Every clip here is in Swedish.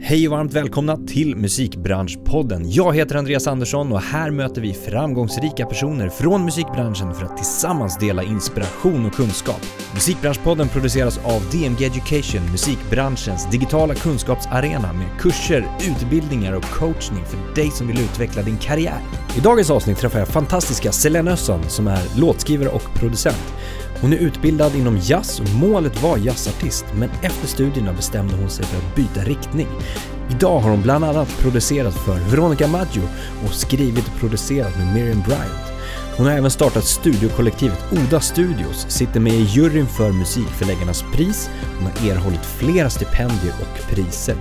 Hej och varmt välkomna till Musikbranschpodden. Jag heter Andreas Andersson och här möter vi framgångsrika personer från musikbranschen för att tillsammans dela inspiration och kunskap. Musikbranschpodden produceras av DMG Education, musikbranschens digitala kunskapsarena med kurser, utbildningar och coachning för dig som vill utveckla din karriär. I dagens avsnitt träffar jag fantastiska Selene Össon som är låtskrivare och producent. Hon är utbildad inom jazz och målet var jazzartist, men efter studierna bestämde hon sig för att byta riktning. Idag har hon bland annat producerat för Veronica Maggio och skrivit och producerat med Miriam Bryant. Hon har även startat studiokollektivet Oda Studios, sitter med i juryn för Musikförläggarnas pris, hon har erhållit flera stipendier och priser.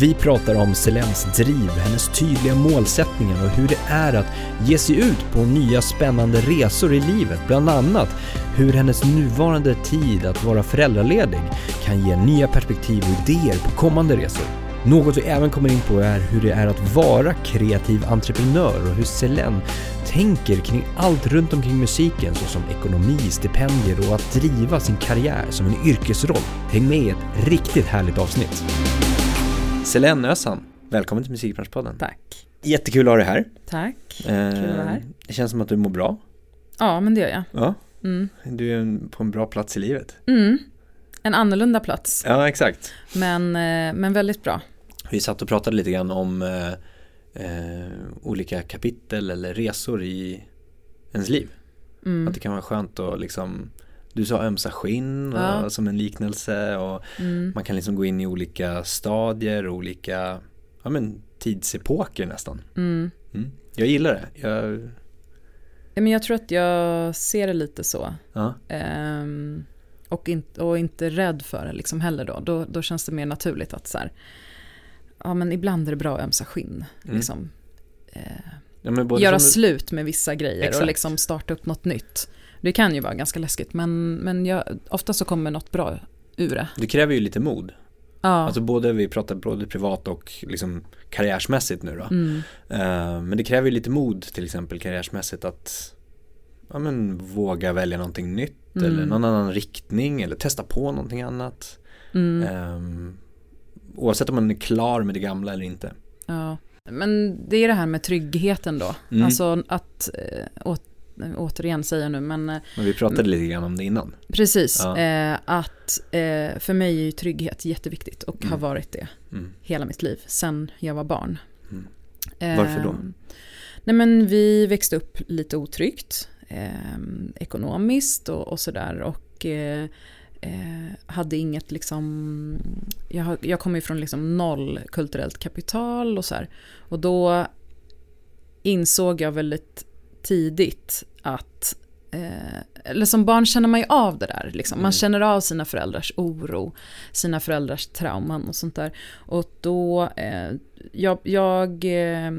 Vi pratar om Selens driv, hennes tydliga målsättningar och hur det är att ge sig ut på nya spännande resor i livet, bland annat hur hennes nuvarande tid att vara föräldraledig kan ge nya perspektiv och idéer på kommande resor. Något vi även kommer in på är hur det är att vara kreativ entreprenör och hur Selene tänker kring allt runt omkring musiken såsom ekonomi, stipendier och att driva sin karriär som en yrkesroll. Häng med i ett riktigt härligt avsnitt. Selene Ösan, välkommen till Musikbranschpodden. Tack. Jättekul att ha dig här. Tack. Kul att vara här. Det känns som att du mår bra. Ja, men det gör jag. Ja, Mm. du är på en bra plats i livet. Mm. En annorlunda plats, Ja, exakt. men, eh, men väldigt bra. Vi satt och pratade lite grann om eh, olika kapitel eller resor i ens liv. Mm. Att det kan vara skönt att liksom Du sa ömsa skinn Ja. och, som en liknelse och Mm. man kan liksom gå in i olika stadier, olika ja, men, tidsepoker nästan. Mm. Mm. Jag gillar det. Jag, Ja, men jag tror att jag ser det lite så. ja. Ehm, och, in, och inte rädd för det liksom heller då. då. Då känns det mer naturligt att så här, ja men ibland är det bra att ömsa skinn. Mm. Liksom, eh, Ja, göra slut med vissa grejer Exakt. och liksom starta upp något nytt. Det kan ju vara ganska läskigt men, men jag, ofta så kommer något bra ur det. Det kräver ju lite mod. Ja. Alltså både, vi pratar både privat och liksom karriärsmässigt nu då. mm. Eh, men det kräver ju lite mod till exempel karriärsmässigt att ja, men, våga välja någonting nytt Mm. eller någon annan riktning eller testa på någonting annat. Mm. Eh, oavsett om man är klar med det gamla eller inte. Ja, men det är det här med tryggheten då. Mm. Alltså att, eh, åt, återigen säga nu, men eh, Men vi pratade lite grann om det innan. precis. Ja. Eh, att eh, för mig är ju trygghet jätteviktigt och Mm. har varit det Mm. hela mitt liv, sen jag var barn. Mm. Eh, Varför då? Nej men vi växte upp lite otryggt, eh, ekonomiskt och, och sådär. Och eh, hade inget liksom, jag, jag kommer ju från liksom noll kulturellt kapital och så här. Och då insåg jag väldigt tidigt att Eh, eller som barn känner man ju av det där. Liksom. Man Mm. känner av sina föräldrars oro, sina föräldrars trauman och sånt där. Och då, eh, jag, jag, eh,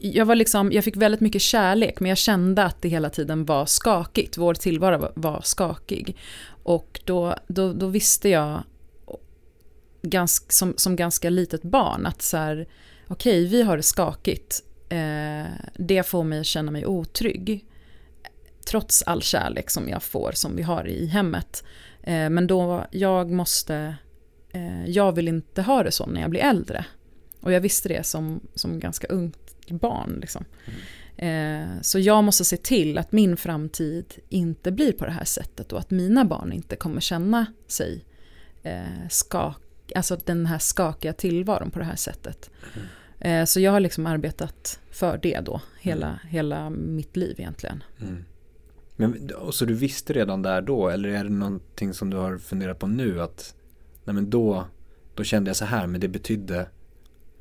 jag var liksom, jag fick väldigt mycket kärlek men jag kände att det hela tiden var skakigt. Vår tillvaro var, var skakig. Och då, då, då visste jag ganska, som, som ganska litet barn att så här, okej vi har det skakigt. Eh, det får mig att känna mig otrygg. Trots all kärlek som jag får, som vi har i hemmet. Eh, men då, jag måste, eh, jag vill inte ha det så när jag blir äldre. Och jag visste det som, som ganska ungt barn. Liksom. Eh, så jag måste se till att min framtid inte blir på det här sättet och att mina barn inte kommer känna sig eh, skak, alltså den här skakiga tillvaron på det här sättet. Eh, så jag har liksom arbetat för det då, hela, hela mitt liv egentligen. Mm. Men, och så du visste redan där då eller är det någonting som du har funderat på nu att nej men då, då kände jag så här men det betydde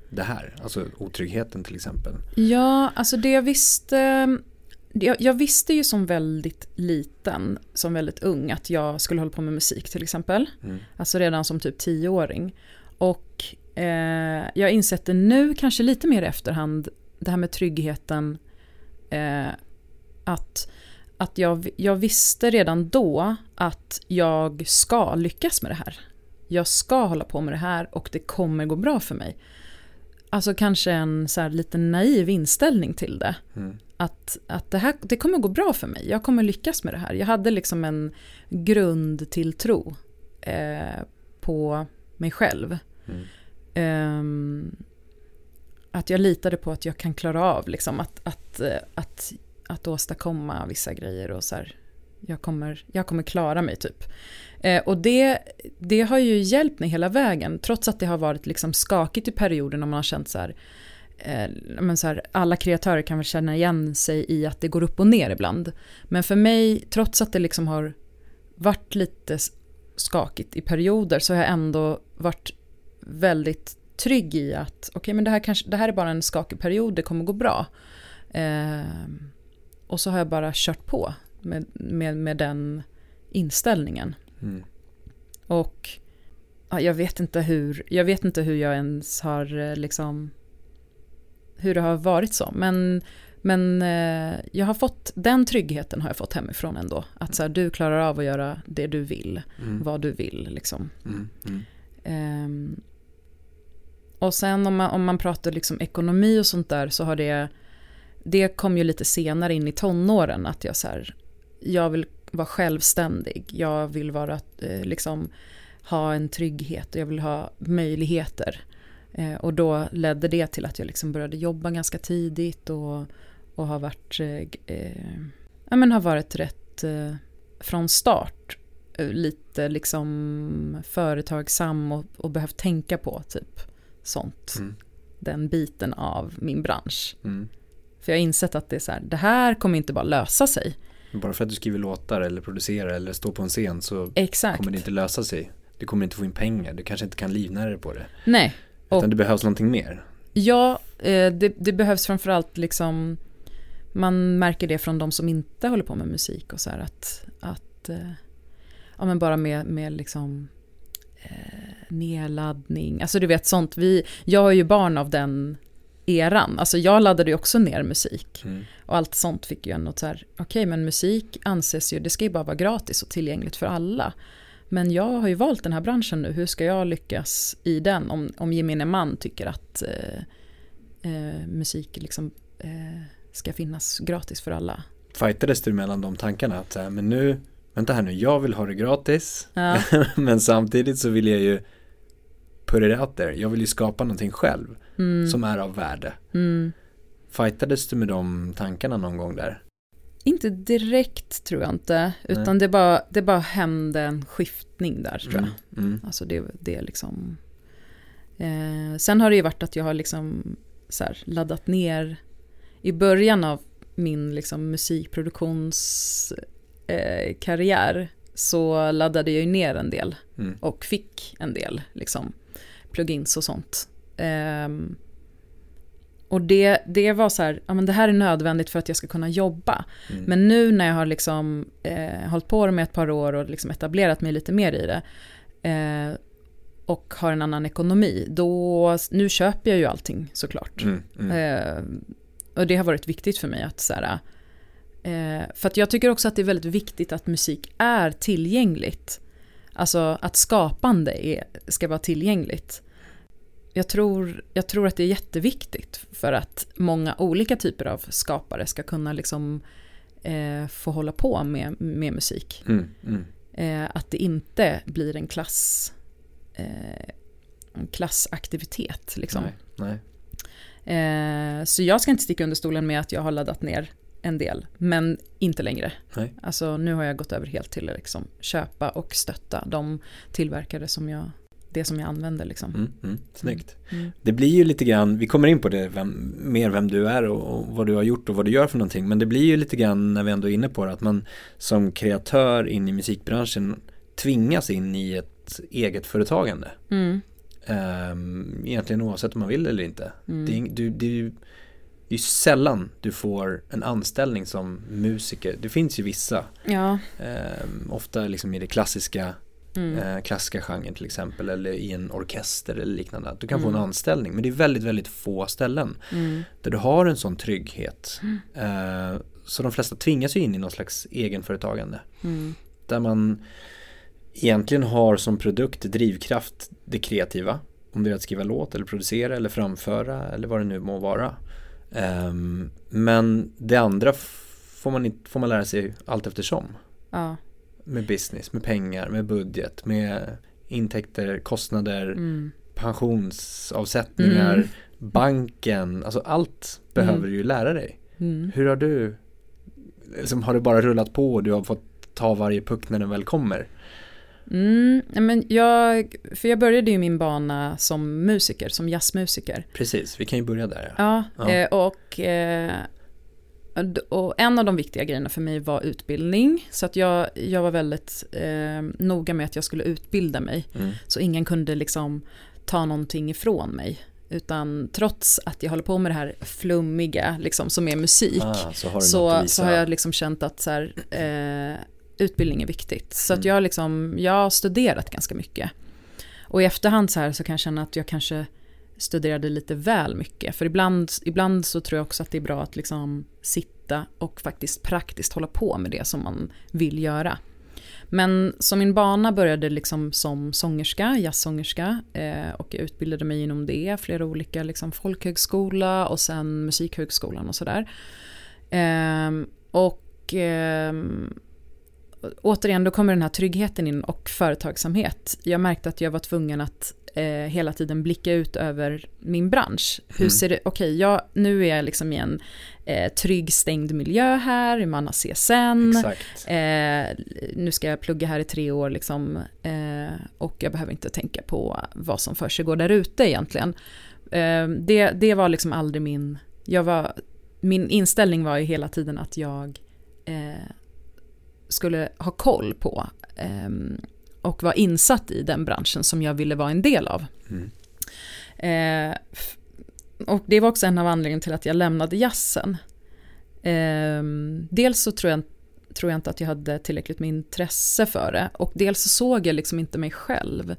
det här, alltså otryggheten till exempel. Ja, alltså det jag visste jag, jag visste ju som väldigt liten, som väldigt ung, att jag skulle hålla på med musik till exempel. Mm. Alltså redan som typ tioåring. Och eh, jag insett det nu, kanske lite mer i efterhand, det här med tryggheten. Eh, att att jag, jag visste redan då att jag ska lyckas med det här. Jag ska hålla på med det här och det kommer gå bra för mig. Alltså kanske en så här lite naiv inställning till det. Mm. Att, att det, här, det kommer gå bra för mig, jag kommer lyckas med det här. Jag hade liksom en grundtilltro eh, på mig själv. Mm. Um, att jag litade på att jag kan klara av liksom, att, att, att, att åstadkomma vissa grejer och så här, jag kommer, jag kommer klara mig typ. Eh, och det, det har ju hjälpt mig hela vägen, trots att det har varit liksom skakigt i perioden och man har känt så här, eh, men så här, alla kreatörer kan väl känna igen sig i att det går upp och ner ibland. Men för mig, trots att det liksom har varit lite skakigt i perioder så har jag ändå varit väldigt trygg i att okej okay, men det här, kanske, det här är bara en skakig period, det kommer gå bra. Eh, och så har jag bara kört på med, med, med den inställningen. Mm. Och ja, jag, vet inte hur, jag vet inte hur jag ens har eh, liksom hur det har varit så. Men, men eh, jag har fått, den tryggheten har jag fått hemifrån ändå. Att så här, du klarar av att göra det du vill, mm. vad du vill liksom. Mm. Eh, och sen om man, om man pratar liksom ekonomi och sånt där så har det, det kom ju lite senare in i tonåren att jag så här, jag vill vara självständig, jag vill vara, eh, liksom, ha en trygghet och jag vill ha möjligheter. Eh, och då ledde det till att jag liksom började jobba ganska tidigt och, och har varit, eh, eh ja, men har varit rätt eh, från start lite liksom företagsam och, och behövt tänka på typ sånt. Mm. Den biten av min bransch. Mm. För jag har insett att det är så här, det här kommer inte bara lösa sig. Bara för att du skriver låtar eller producerar eller står på en scen så Exakt. kommer det inte lösa sig. Du kommer inte få in pengar, du kanske inte kan livnära dig på det. Nej. Utan och, det behövs någonting mer. Ja, eh, det, det behövs framförallt liksom, man märker det från de som inte håller på med musik och så här att, att eh, ja men bara med, med liksom eh, nedladdning, alltså du vet sånt, vi, jag är ju barn av den eran. Alltså jag laddade ju också ner musik. Mm. Och allt sånt fick ju en så här, okej okay, men musik anses ju, det ska ju bara vara gratis och tillgängligt för alla. Men jag har ju valt den här branschen nu, hur ska jag lyckas i den om, om gemene man tycker att eh, eh, musik liksom, eh, ska finnas gratis för alla? Fightades du mellan de tankarna? Att men nu, vänta här nu, jag vill ha det gratis, ja. men samtidigt så vill jag ju put it out there, jag vill ju skapa någonting själv mm. som är av värde. Mm. Fightades du med de tankarna någon gång där? Inte direkt tror jag inte, utan det bara, det bara hände en skiftning där tror jag. Mm. Mm. Alltså det, det liksom... Eh, sen har det ju varit att jag har liksom så här, laddat ner i början av min liksom, musikproduktionskarriär eh, så laddade jag ju ner en del mm. och fick en del liksom, plugins och sånt. Um, och det, det var så här, ja men det här är nödvändigt för att jag ska kunna jobba. Mm. Men nu när jag har liksom eh, hållit på med ett par år och liksom etablerat mig lite mer i det eh, och har en annan ekonomi, då, nu köper jag ju allting såklart. Mm, mm. Eh, och det har varit viktigt för mig att så här, eh, för att jag tycker också att det är väldigt viktigt att musik är tillgängligt. Alltså att skapande är, ska vara tillgängligt. Jag tror, jag tror att det är jätteviktigt för att många olika typer av skapare ska kunna liksom, eh, få hålla på med, med musik. Mm, mm. Eh, att det inte blir en klass eh, en klassaktivitet. Liksom. Nej, nej. Eh, så jag ska inte sticka under stolen med att jag har laddat ner en del, men inte längre. Nej. Alltså nu har jag gått över helt till att liksom köpa och stötta de tillverkare som jag det som jag använder liksom. Mm, mm, snyggt. Mm. mm. Det blir ju lite grann, vi kommer in på det vem, mer vem du är och, och, vad du har gjort och vad du gör för någonting. Men det blir ju lite grann när vi ändå är inne på det att man som kreatör in i musikbranschen tvingas in i ett eget företagande. Mm. Um, egentligen oavsett om man vill eller inte. Mm. Det, du, det, det är sällan du får en anställning som musiker. Det finns ju vissa. Ja. Eh, ofta liksom i det klassiska, mm. eh, klassiska genren till exempel. Eller i en orkester eller liknande. Du kan mm. få en mm. anställning. Men det är väldigt, väldigt få ställen. Mm. Där du har en sån trygghet. Mm. Eh, så de flesta tvingas ju in i någon slags egenföretagande. Mm. Där man egentligen har som produkt drivkraft det kreativa. Om det är att skriva låt eller producera eller framföra eller vad det nu må vara. Um, men det andra får man, inte, får man lära sig allt eftersom. Ja. Med business, med pengar, med budget, med intäkter, kostnader, mm. pensionsavsättningar, Mm. banken, alltså allt behöver Mm. du ju lära dig. Mm. Hur har du, liksom, har det bara rullat på och du har fått ta varje puck när den väl kommer? Mm, men jag, för jag började ju min bana som musiker, som jazzmusiker. Precis, vi kan ju börja där. Ja. Ja. Eh, och, eh, och en av de viktiga grejerna för mig var utbildning. Så att jag, jag var väldigt eh, noga med att jag skulle utbilda mig. Mm. Så ingen kunde liksom ta någonting ifrån mig. Utan trots att jag håller på med det här flummiga, liksom, som är musik, Ah, så har så, så har jag liksom känt att så här, eh, utbildning är viktigt. Så att Mm. jag, liksom, jag har studerat ganska mycket. Och i efterhand så, här så kan jag känna att jag kanske studerade lite väl mycket. För ibland, ibland så tror jag också att det är bra att liksom sitta och faktiskt praktiskt hålla på med det som man vill göra. Men så min bana började liksom som sångerska, jazzsångerska eh, och jag utbildade mig inom det, flera olika liksom folkhögskola och sen musikhögskolan och sådär. Ehm, och ehm, återigen, då kommer den här tryggheten in och företagsamhet. Jag märkte att jag var tvungen att eh, hela tiden blicka ut över min bransch. Hur Mm. ser det, okej, jag, nu är jag liksom i en eh, trygg stängd miljö här, man har CSN. Eh, nu ska jag plugga här i tre år liksom, eh, och jag behöver inte tänka på vad som för sig går där ute egentligen. Eh, det, det var liksom aldrig min, jag var, min inställning var ju hela tiden att jag eh, skulle ha koll på eh, och vara insatt i den branschen som jag ville vara en del av. Mm. Eh, och det var också en av anledningarna till att jag lämnade jazzen. Eh, dels så tror jag, tror jag inte att jag hade tillräckligt med intresse för det. Och dels så såg jag liksom inte mig själv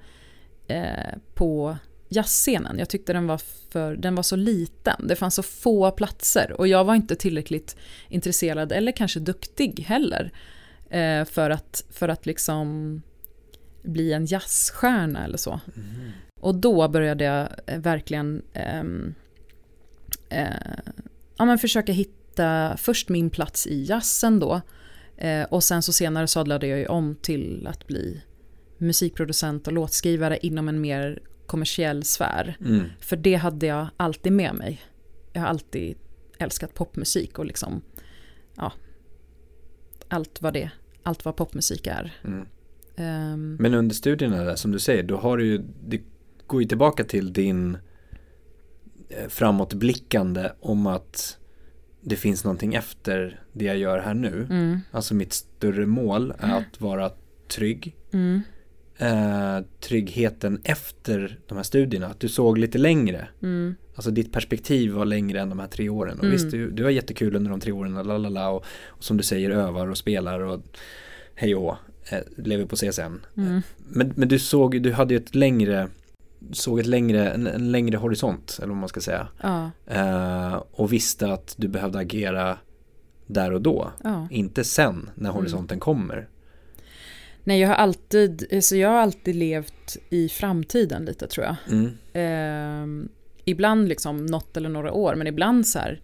eh, på jazzscenen. Jag tyckte den var, för, den var så liten. Det fanns så få platser. Och jag var inte tillräckligt intresserad, eller kanske duktig heller. Eh, för, att, för att liksom bli en jazzstjärna eller så. Mm. Och då började jag eh, verkligen ehm, eh, ja, men försöka hitta först min plats i jazzen då. Eh, och sen så senare sadlade jag ju om till att bli musikproducent och låtskrivare inom en mer kommersiell sfär. Mm. För det hade jag alltid med mig. Jag har alltid älskat popmusik och liksom, ja, allt vad det, allt vad popmusik är. Mm. Ehm, Men under studierna där, som du säger, då har du ju, det går ju tillbaka till din eh, framåtblickande om att det finns någonting efter det jag gör här nu. mm, Alltså mitt större mål är att vara trygg. mm, Eh, tryggheten efter de här studierna, att du såg lite längre. Mm, Alltså ditt perspektiv var längre än de här tre åren. Och Mm. visst, du, du har jättekul under de tre åren, la la la, och, och som du säger övar och spelar och hej och eh, lever på CSN. mm, Men, men du såg, du hade ju ett längre, såg ett längre, en, en längre horisont, eller vad man ska säga. ja, Eh, och visste att du behövde agera där och då. ja. Inte sen när horisonten kommer. Nej, jag har alltid, så jag har alltid levt i framtiden lite tror jag. Mm. Ehm, ibland liksom något eller några år, men ibland så här.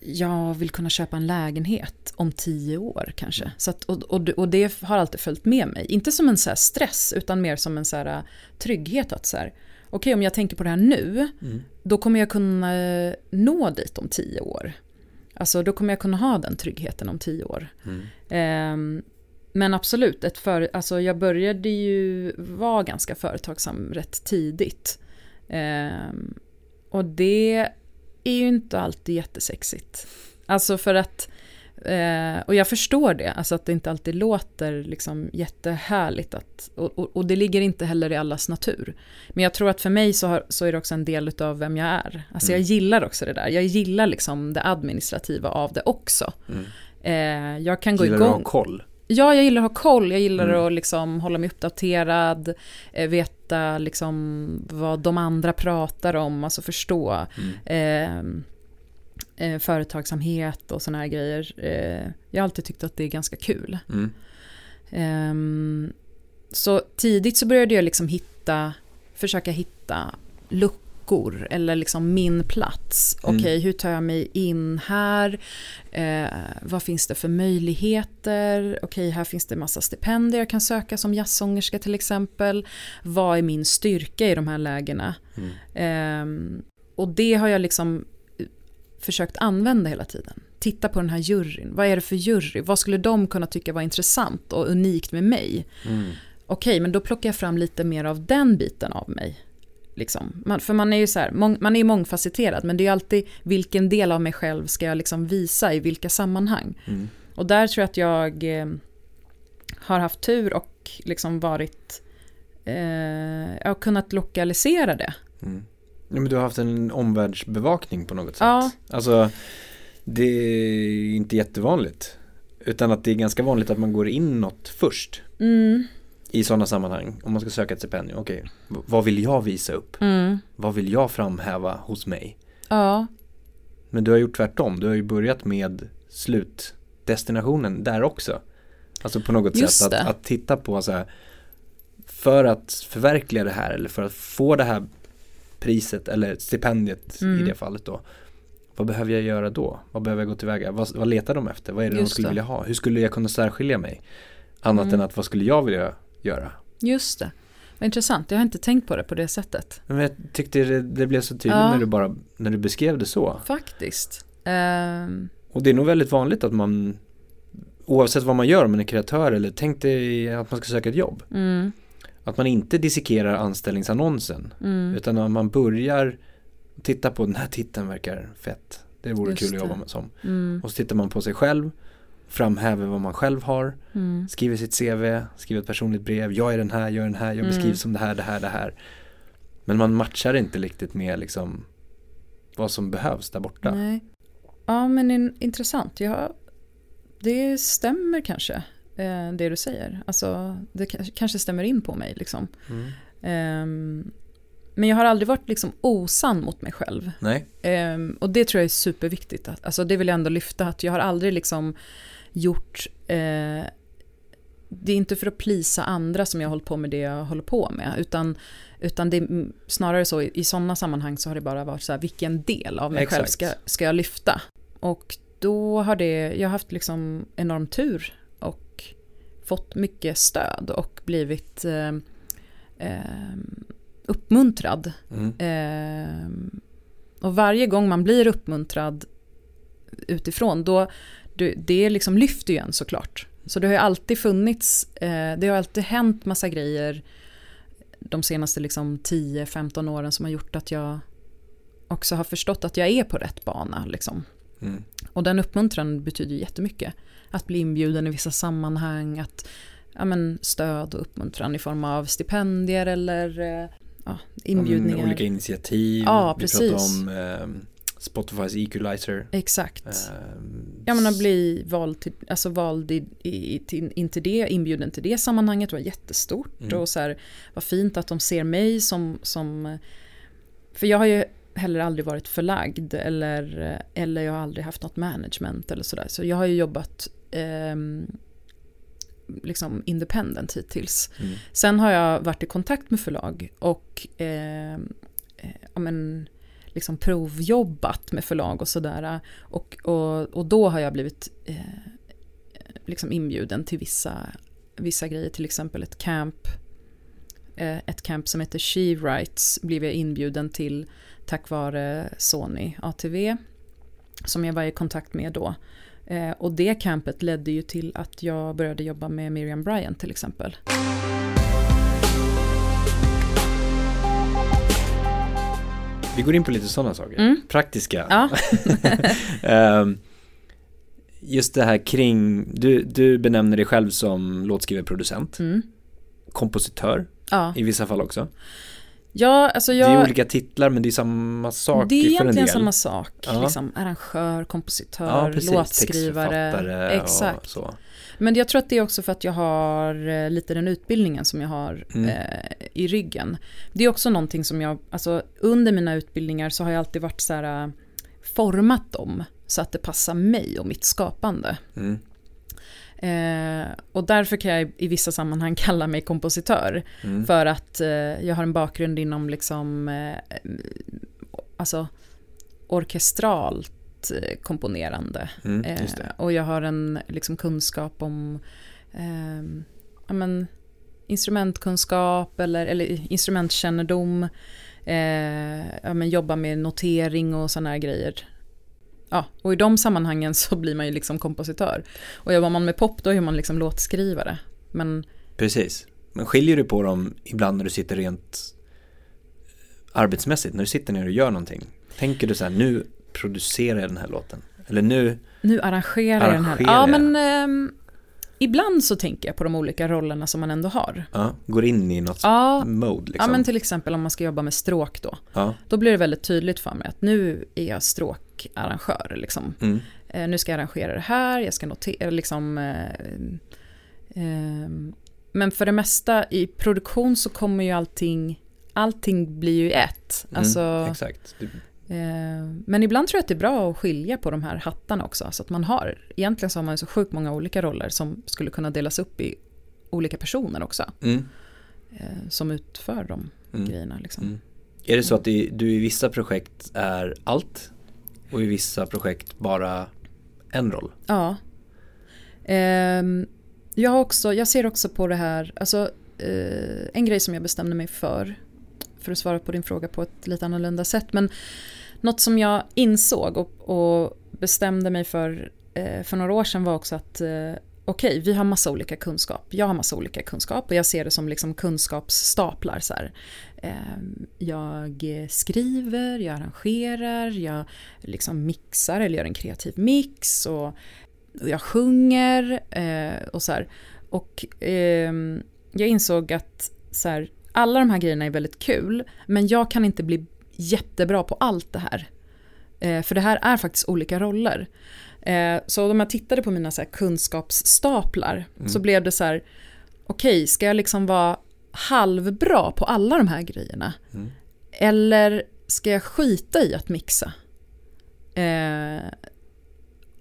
Jag vill kunna köpa en lägenhet om tio år kanske. Så att, och, och, och det har alltid följt med mig. Inte som en så stress, utan mer som en så här äh, trygghet. att så här, Okej, om jag tänker på det här nu, Mm. då kommer jag kunna nå dit om tio år. Alltså då kommer jag kunna ha den tryggheten om tio år. Mm. Ehm, men absolut, ett för, alltså jag började ju vara ganska företagsam rätt tidigt. Ehm, och det är ju inte alltid jättesexigt. Alltså för att, eh, och jag förstår det, alltså att det inte alltid låter liksom jättehärligt. Att, och, och, och det ligger inte heller i allas natur. Men jag tror att för mig så, har, så är det också en del av vem jag är. Alltså jag Mm. gillar också det där. Jag gillar liksom det administrativa av det också. Mm. Eh, jag kan gå Gillar du att igång. ha koll? Ja, jag gillar att ha koll. Jag gillar Mm. att liksom hålla mig uppdaterad, eh, veta liksom vad de andra pratar om, alltså förstå Mm. eh, eh, företagsamhet och såna här grejer. Eh, jag har alltid tyckt att det är ganska kul. Mm. Ehm, så tidigt så började jag liksom hitta, försöka hitta luckor luckor eller liksom min plats. Mm. Okej, hur tar jag mig in här? Eh, vad finns det för möjligheter? Okej, här finns det massa stipendier jag kan söka som jazzsångerska till exempel. Vad är min styrka i de här lägena? Mm. Eh, och det har jag liksom försökt använda hela tiden. Titta på den här juryn. Vad är det för jury? Vad skulle de kunna tycka var intressant och unikt med mig? Mm. Okej, men då plockar jag fram lite mer av den biten av mig. Liksom. Man, för man är ju så här, mång, man är ju mångfacetterad, men det är ju alltid vilken del av mig själv ska jag liksom visa i vilka sammanhang. Mm. Och där tror jag att jag eh, har haft tur och liksom varit, eh, jag har kunnat lokalisera det. Mm. Ja, men du har haft en omvärldsbevakning på något sätt. Ja. Alltså, det är inte jättevanligt. Utan att det är ganska vanligt att man går inåt först. Mm, I sådana sammanhang. Om man ska söka ett stipendium. Okej, v- vad vill jag visa upp? mm, Vad vill jag framhäva hos mig? ja, Men du har gjort tvärtom. Du har ju börjat med slutdestinationen där också. Alltså på något Just sätt att, att titta på så här. För att förverkliga det här eller för att få det här priset eller stipendiet i Mm. det fallet då. Vad behöver jag göra då? Vad behöver jag gå tillväga? Vad, vad letar de efter? Vad är det de Just skulle det. vilja ha? Hur skulle jag kunna särskilja mig? Annat Mm. än att vad skulle jag vilja göra? just det. Vad intressant, jag har inte tänkt på det på det sättet. Men jag tyckte det, det blev så tydligt Ja. när du bara, när du beskrev det så. Faktiskt. Ehm, Och det är nog väldigt vanligt att man Oavsett vad man gör, om man är kreatör eller tänk dig att man ska söka ett jobb mm, Att man inte dissekerar anställningsannonsen mm, Utan att man börjar titta på den här titeln verkar fett Det vore Just kul att jobba med som mm, Och så tittar man på sig själv Framhäver vad man själv har mm. Skriver sitt CV, skriver ett personligt brev Jag är den här, jag är den här, jag Mm. beskrivs som det här, det här, det här Men man matchar inte riktigt med liksom Vad som behövs där borta Nej. Ja, men in, intressant. Ja, det stämmer kanske, eh, det du säger. Alltså, det kanske stämmer in på mig. Liksom. mm. Ehm, men jag har aldrig varit liksom osann mot mig själv. Nej, Ehm, och det tror jag är superviktigt. Att, alltså, det vill jag ändå lyfta, att jag har aldrig liksom gjort... Eh, det är inte för att plisa andra som jag har hållit på med det jag håller på med. Utan, utan det är snarare så, i, sådana sammanhang så har det bara varit så här, vilken del av mig själv Exakt. ska, ska jag lyfta? Och då har det, jag har haft liksom enorm tur och fått mycket stöd och blivit eh, eh, uppmuntrad mm. Ehm, och varje gång man blir uppmuntrad utifrån, då, det, det liksom lyfter ju en såklart. Så det har ju alltid funnits, eh, det har alltid hänt massa grejer de senaste liksom 10-15 åren som har gjort att jag också har förstått att jag är på rätt bana. Liksom. Mm. Och den uppmuntran betyder ju jättemycket. Att bli inbjuden i vissa sammanhang, att ja, men, stöd och uppmuntran i form av stipendier eller eh, ja, inbjudningar. Om olika initiativ. Ja, Vi precis. pratar om eh, Spotifys equalizer. Exakt. Eh, Ja men att bli vald, till, alltså vald i, i, till, in till det, inbjuden till det sammanhanget var jättestort. Mm. Och så här, vad fint att de ser mig som, som... För jag har ju heller aldrig varit förlagd eller, eller jag har aldrig haft något management eller sådär. Så jag har ju jobbat ehm, liksom independent hittills. mm. Sen har jag varit i kontakt med förlag och eh, eh, ja, men, liksom provjobbat med förlag och sådär. Och, och, och då har jag blivit eh, liksom inbjuden till vissa, vissa grejer, till exempel ett camp. Eh, ett camp som heter She Writes blev jag inbjuden till tack vare Sony ATV. Som jag var i kontakt med då. Eh, och det campet ledde ju till att jag började jobba med Miriam Bryant till exempel. Vi går in på lite sådana saker. Mm. Praktiska. Ja. Ehm, just det här kring, du, du benämner dig själv som låtskrivarproducent, Mm. kompositör Ja. i vissa fall också. Ja, alltså Det jag... är olika titlar men det är samma sak Det är egentligen samma sak. Ja. Liksom, arrangör, kompositör, Ja, precis. låtskrivare. Exakt. så. Men jag tror att det är också för att jag har eh, lite den utbildningen som jag har Mm. eh, i ryggen. Det är också någonting som jag, alltså under mina utbildningar så har jag alltid varit så här, eh, format dem så att det passar mig och mitt skapande. Mm. Eh, och därför kan jag i vissa sammanhang kalla mig kompositör. Mm. För att eh, jag har en bakgrund inom liksom, eh, alltså, orkestralt eh, komponerande. Mm, Eh, och jag har en liksom, kunskap om ehm, ja, men, instrumentkunskap eller, eller instrumentkännedom. Eh, ja, men, jobba med notering och sådana här grejer. Ja, och i de sammanhangen så blir man ju liksom kompositör. Och jobbar man med pop då är man liksom låtskrivare. Men Precis. Men skiljer du på dem ibland när du sitter rent arbetsmässigt, när du sitter ner och gör någonting? Tänker du så här, nu producerar jag den här låten? Eller nu, nu arrangerar jag den här. Arrangerar Ja, men ehm, ibland så tänker jag på de olika rollerna som man ändå har. ja, går in i något Ja, mode liksom? ja men till exempel om man ska jobba med stråk då. ja. Då blir det väldigt tydligt för mig att nu är jag stråkarrangör. Liksom. Mm. Eh, nu ska jag arrangera det här, jag ska notera liksom... Eh, eh, men för det mesta i produktion så kommer ju allting, allting blir ju ett. Mm, Alltså, exakt. Eh, men ibland tror jag att det är bra att skilja på de här hattarna också. Så att man har, egentligen så har man så sjukt många olika roller som skulle kunna delas upp i olika personer också. mm, Eh, som utför de mm, grejerna. Liksom. mm. Är det så att du i vissa projekt är allt och i vissa projekt bara en roll? Ja. Um, jag, har också, jag ser också på det här, alltså uh, en grej som jag bestämde mig för, för att svara på din fråga på ett lite annorlunda sätt, men något som jag insåg och, och bestämde mig för uh, för några år sedan var också att uh, okej, vi har massa olika kunskap. Jag har massa olika kunskap och jag ser det som liksom kunskapsstaplar. Så här. Ehm, jag skriver, jag arrangerar, jag liksom mixar eller gör en kreativ mix och, jag sjunger eh, och så här. Och ehm, jag insåg att så här, alla de här grejerna är väldigt kul, men jag kan inte bli jättebra på allt det här. Eh, för det här är faktiskt olika roller. Eh, så om jag tittade på mina så kunskapsstaplar så blev det så här, okej, ska jag liksom vara halvbra på alla de här grejerna? Mm. Eller ska jag skita i att mixa? Eh,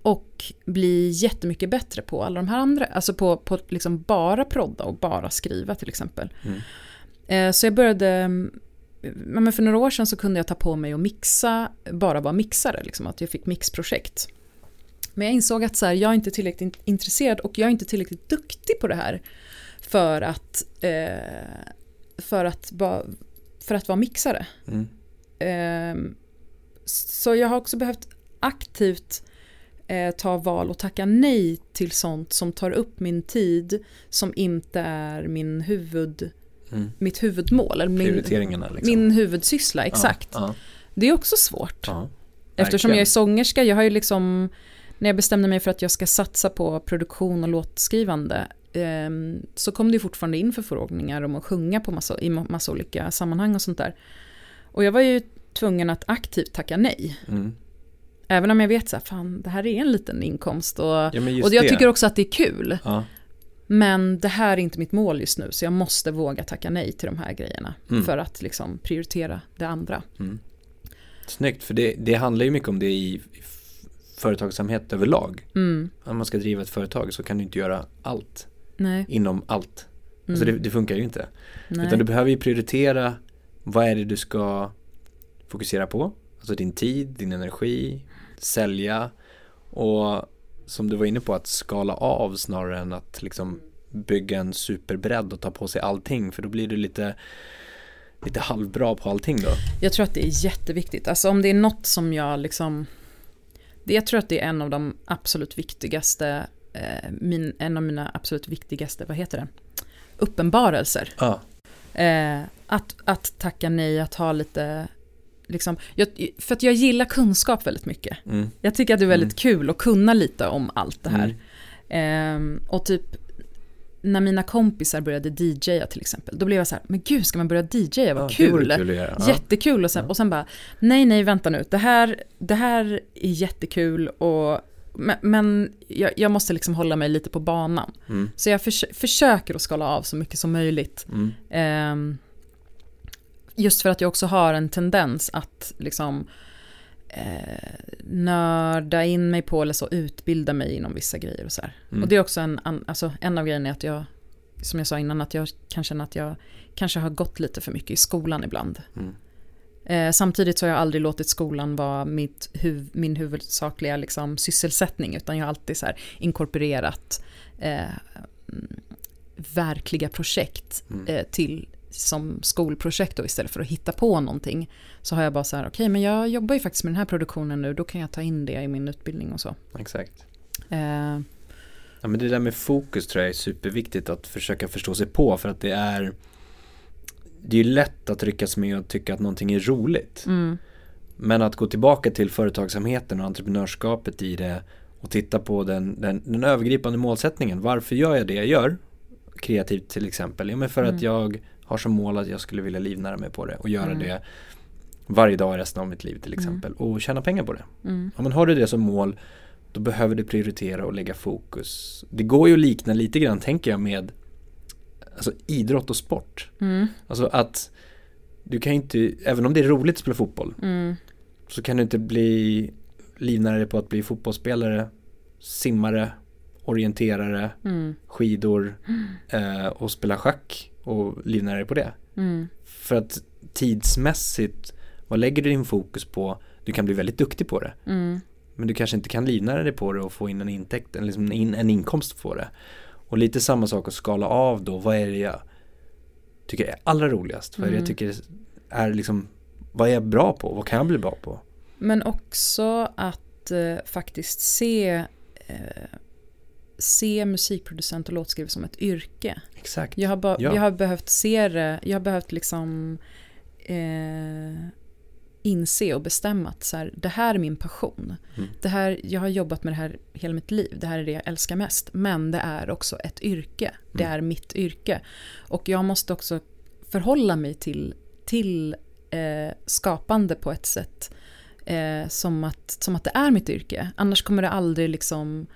och bli jättemycket bättre på alla de här andra, alltså på, på liksom bara prodda och bara skriva till exempel. Mm. Eh, så jag började, mm, men för några år sedan så kunde jag ta på mig att mixa, bara vara mixare, liksom, att jag fick mixprojekt. Men jag insåg att så här, jag är inte tillräckligt intresserad och jag är inte tillräckligt duktig på det här för att, eh, för att, va, för att vara mixare. Mm. Eh, så jag har också behövt aktivt eh, ta val och tacka nej till sånt som tar upp min tid som inte är min huvud, Mm. mitt huvudmål. Eller min, liksom. min huvudsyssla, exakt. Ja, Det är också svårt. ja, Eftersom jag är sångerska, jag har ju liksom, när jag bestämde mig för att jag ska satsa på produktion och låtskrivande, ehm, så kom det fortfarande in förfrågningar om att sjunga på massa, i ma- massa olika sammanhang och sånt där. Och jag var ju tvungen att aktivt tacka nej. Mm. Även om jag vet så här, fan, det här är en liten inkomst och, Ja, och jag det. tycker också att det är kul. Ja. Men det här är inte mitt mål just nu, så jag måste våga tacka nej till de här grejerna. Mm. För att liksom prioritera det andra. Mm. Snyggt, för det, det handlar ju mycket om det i, i företagsamhet överlag. Mm, Om man ska driva ett företag så kan du inte göra allt nej, inom allt. Alltså det, det funkar ju inte. Mm. nej. Utan du behöver ju prioritera vad är det du ska fokusera på. Alltså din tid, din energi, sälja och som du var inne på att skala av snarare än att liksom bygga en superbredd och ta på sig allting för då blir du lite lite halvbra på allting då. Jag tror att det är jätteviktigt. Alltså om det är något som jag liksom... Det, jag tror att det är en av de absolut viktigaste, eh, min, en av mina absolut viktigaste, vad heter det? Uppenbarelser. Ja, Eh, att, att tacka nej, att ha lite, liksom, jag, för att jag gillar kunskap väldigt mycket. mm. Jag tycker att det är väldigt kul att kunna lite om allt det här. Mm. Ehm, och typ när mina kompisar började DJa till exempel, då blev jag så här, men gud ska man börja DJa, vad Ja, kul. kul. Ja. Jättekul och sen, och sen bara, nej nej vänta nu, det här, det här är jättekul och men, men jag, jag måste liksom hålla mig lite på banan. Mm. Så jag förs försöker att skala av så mycket som möjligt. Mm. Ehm, just för att jag också har en tendens att liksom eh, nörda in mig på eller så utbilda mig inom vissa grejer och så. Mm. Och det är också en, an- alltså en av grejerna är att jag, som jag sa innan, att jag kan känna att jag kanske har gått lite för mycket i skolan ibland. Mm. Eh, samtidigt så har jag aldrig låtit skolan vara mitt huv, min huvudsakliga liksom, sysselsättning utan jag har alltid så här, inkorporerat eh, verkliga projekt Mm. eh, till som skolprojekt då istället för att hitta på någonting. Så har jag bara så här, okej men jag jobbar ju faktiskt med den här produktionen nu, då kan jag ta in det i min utbildning och så. Exakt. Eh, Ja, men det där med fokus tror jag är superviktigt att försöka förstå sig på för att det är Det är ju lätt att ryckas med och tycka att någonting är roligt. mm, Men att gå tillbaka till företagsamheten och entreprenörskapet i det och titta på den, den, den övergripande målsättningen. Varför gör jag det jag gör? Kreativt till exempel. Ja, men för Mm. att jag har som mål att jag skulle vilja livnära mig på det och göra Mm. det varje dag resten av mitt liv till exempel och tjäna pengar på det. mm, Ja, men har du det som mål då behöver du prioritera och lägga fokus. Det går ju att likna lite grann tänker jag med alltså, idrott och sport. mm, Alltså att du kan inte, även om det är roligt att spela fotboll mm, så kan du inte bli livnära dig på att bli fotbollsspelare, simmare, orienterare, mm, skidor eh, och spela schack och livnära dig på det. mm, För att tidsmässigt, vad lägger du din fokus på? Du kan bli väldigt duktig på det. mm, Men du kanske inte kan livnära dig på det och få in en intäkt, eller liksom in, en inkomst på det. Och lite samma sak att skala av då, vad är det jag tycker är allra roligast? Vad är det jag Mm. tycker är liksom, vad är jag bra på? Vad kan jag bli bra på? Men också att eh, faktiskt se, eh, se musikproducent och låtskrivare som ett yrke. Exakt. Jag har, ba- Ja. jag har behövt se det, jag har behövt liksom eh, inse och bestämma att så här, det här är min passion. Mm. Det här, jag har jobbat med det här hela mitt liv, det här är det jag älskar mest. Men det är också ett yrke, det Mm. är mitt yrke. Och jag måste också förhålla mig till, till eh, skapande på ett sätt eh, som, att, som att det är mitt yrke. Annars kommer det aldrig liksom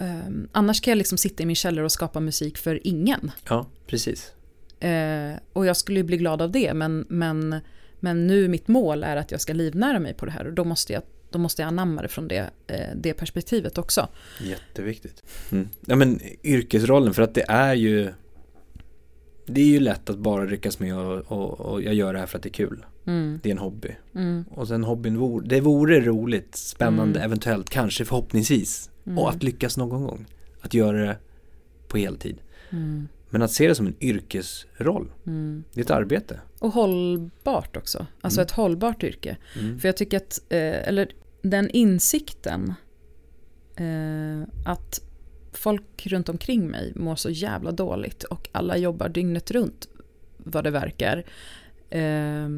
ehm, annars kan jag liksom sitta i min källare och skapa musik för ingen. Ja, precis. Eh, och jag skulle ju bli glad av det, men, men, men nu mitt mål är att jag ska livnära mig på det här och då måste jag, då måste jag anamma det från det, eh, det perspektivet också. Jätteviktigt. Mm. Ja men yrkesrollen, för att det är ju Det är ju lätt att bara ryckas med och, och, och jag gör det här för att det är kul. Mm, Det är en hobby. mm, Och sen hobbyn vore, det vore roligt, spännande, Mm. eventuellt, kanske förhoppningsvis. Mm, Och att lyckas någon gång. Att göra det på heltid. mm, Men att se det som en yrkesroll, mm. det är ett arbete. Och hållbart också, alltså Mm. ett hållbart yrke. Mm. För jag tycker att, eh, eller den insikten eh, att folk runt omkring mig mår så jävla dåligt och alla jobbar dygnet runt vad det verkar. Eh,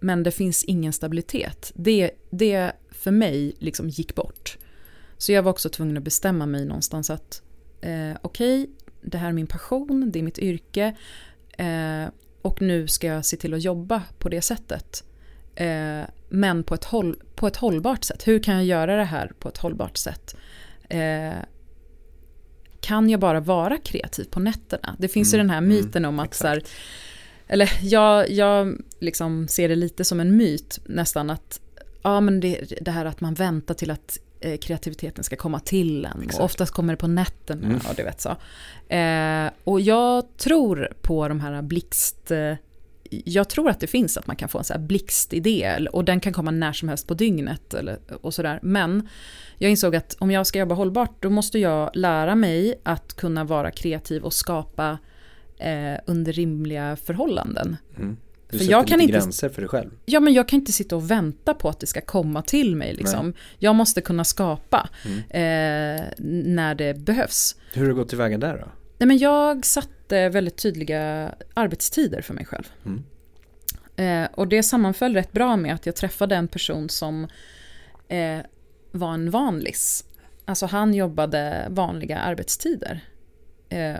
men det finns ingen stabilitet. Det, det för mig liksom gick bort. Så jag var också tvungen att bestämma mig någonstans att eh, okej, det här är min passion, det är mitt yrke eh, och nu ska jag se till att jobba på det sättet. Eh, men på ett, håll, på ett hållbart sätt. Hur kan jag göra det här på ett hållbart sätt? Eh, kan jag bara vara kreativ på nätterna? Det finns ju Mm, den här mm, myten om att så här, eller jag, jag liksom ser det lite som en myt nästan att ja men det, det här att man väntar till att kreativiteten ska komma till en. Exakt. Och oftast kommer det på nätterna Mm. och du vet så. Eh, och jag tror på de här blixt... Eh, jag tror att det finns att man kan få en så här blixtidé och den kan komma när som helst på dygnet eller, och sådär. Men jag insåg att om jag ska jobba hållbart då måste jag lära mig att kunna vara kreativ och skapa eh, under rimliga förhållanden. Mm. Du För sätter jag kan lite inte- gränser för dig själv. Ja men jag kan inte sitta och vänta på att det ska komma till mig liksom. Jag måste kunna skapa Mm. eh, när det behövs. Hur har du gått tillväga där då? Nej, men jag satte väldigt tydliga arbetstider för mig själv. Mm. Eh, och det sammanföll rätt bra med att jag träffade en person som eh, var en vanlis. Alltså han jobbade vanliga arbetstider. Eh,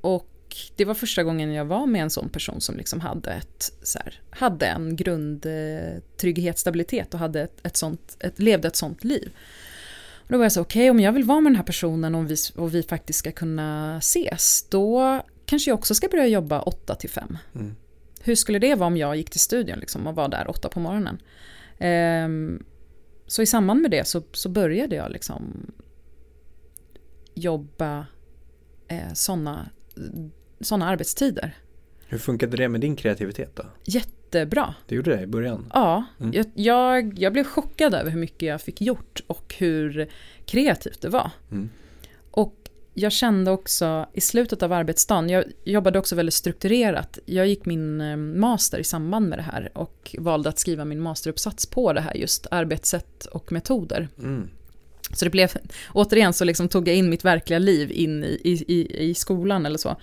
och det var första gången jag var med en sån person som liksom hade, ett, så här, hade en grundtrygghet, stabilitet och hade ett, ett sånt, ett, levde ett sånt liv. Och då var jag så, okej om jag vill vara med den här personen och vi, och vi faktiskt ska kunna ses, då kanske jag också ska börja jobba 8 till 5. Mm. Hur skulle det vara om jag gick till studion liksom och var där 8 på morgonen? Ehm, så i samband med det så, så började jag liksom jobba sådana såna arbetstider. Hur funkade det med din kreativitet då? jättebra. Det gjorde det i början? Ja, Mm. jag, jag, jag blev chockad över hur mycket jag fick gjort och hur kreativt det var. Mm. Och jag kände också i slutet av arbetsdagen, jag jobbade också väldigt strukturerat. Jag gick min eh, master i samband med det här och valde att skriva min masteruppsats på det här, just arbetssätt och metoder. Mm. Så det blev, återigen så liksom tog jag in mitt verkliga liv in i, i, i, i skolan eller så.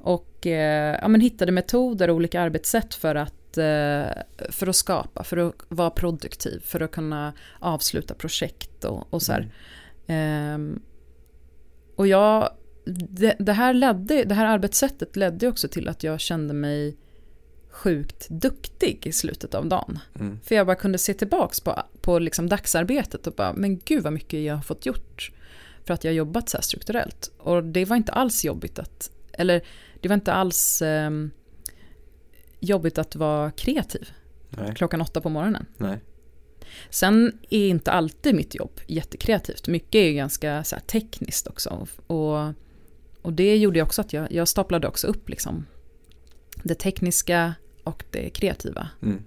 Och eh, ja, men hittade metoder och olika arbetssätt för att, eh, för att skapa, för att vara produktiv, för att kunna avsluta projekt och, och så här. Ehm, och jag, det, det, här ledde, det här arbetssättet ledde också till att jag kände mig sjukt duktig i slutet av dagen. Mm. För jag bara kunde se tillbaks på, på liksom dagsarbetet och bara, men gud vad mycket jag har fått gjort. För att jag har jobbat så här strukturellt. Och det var inte alls jobbigt att, eller det var inte alls eh, jobbigt att vara kreativ Nej. klockan åtta på morgonen. Nej. Sen är inte alltid mitt jobb jättekreativt. Mycket är ju ganska så här, tekniskt också. Och, och det gjorde också att jag, jag staplade också upp liksom det tekniska och det kreativa. Mm.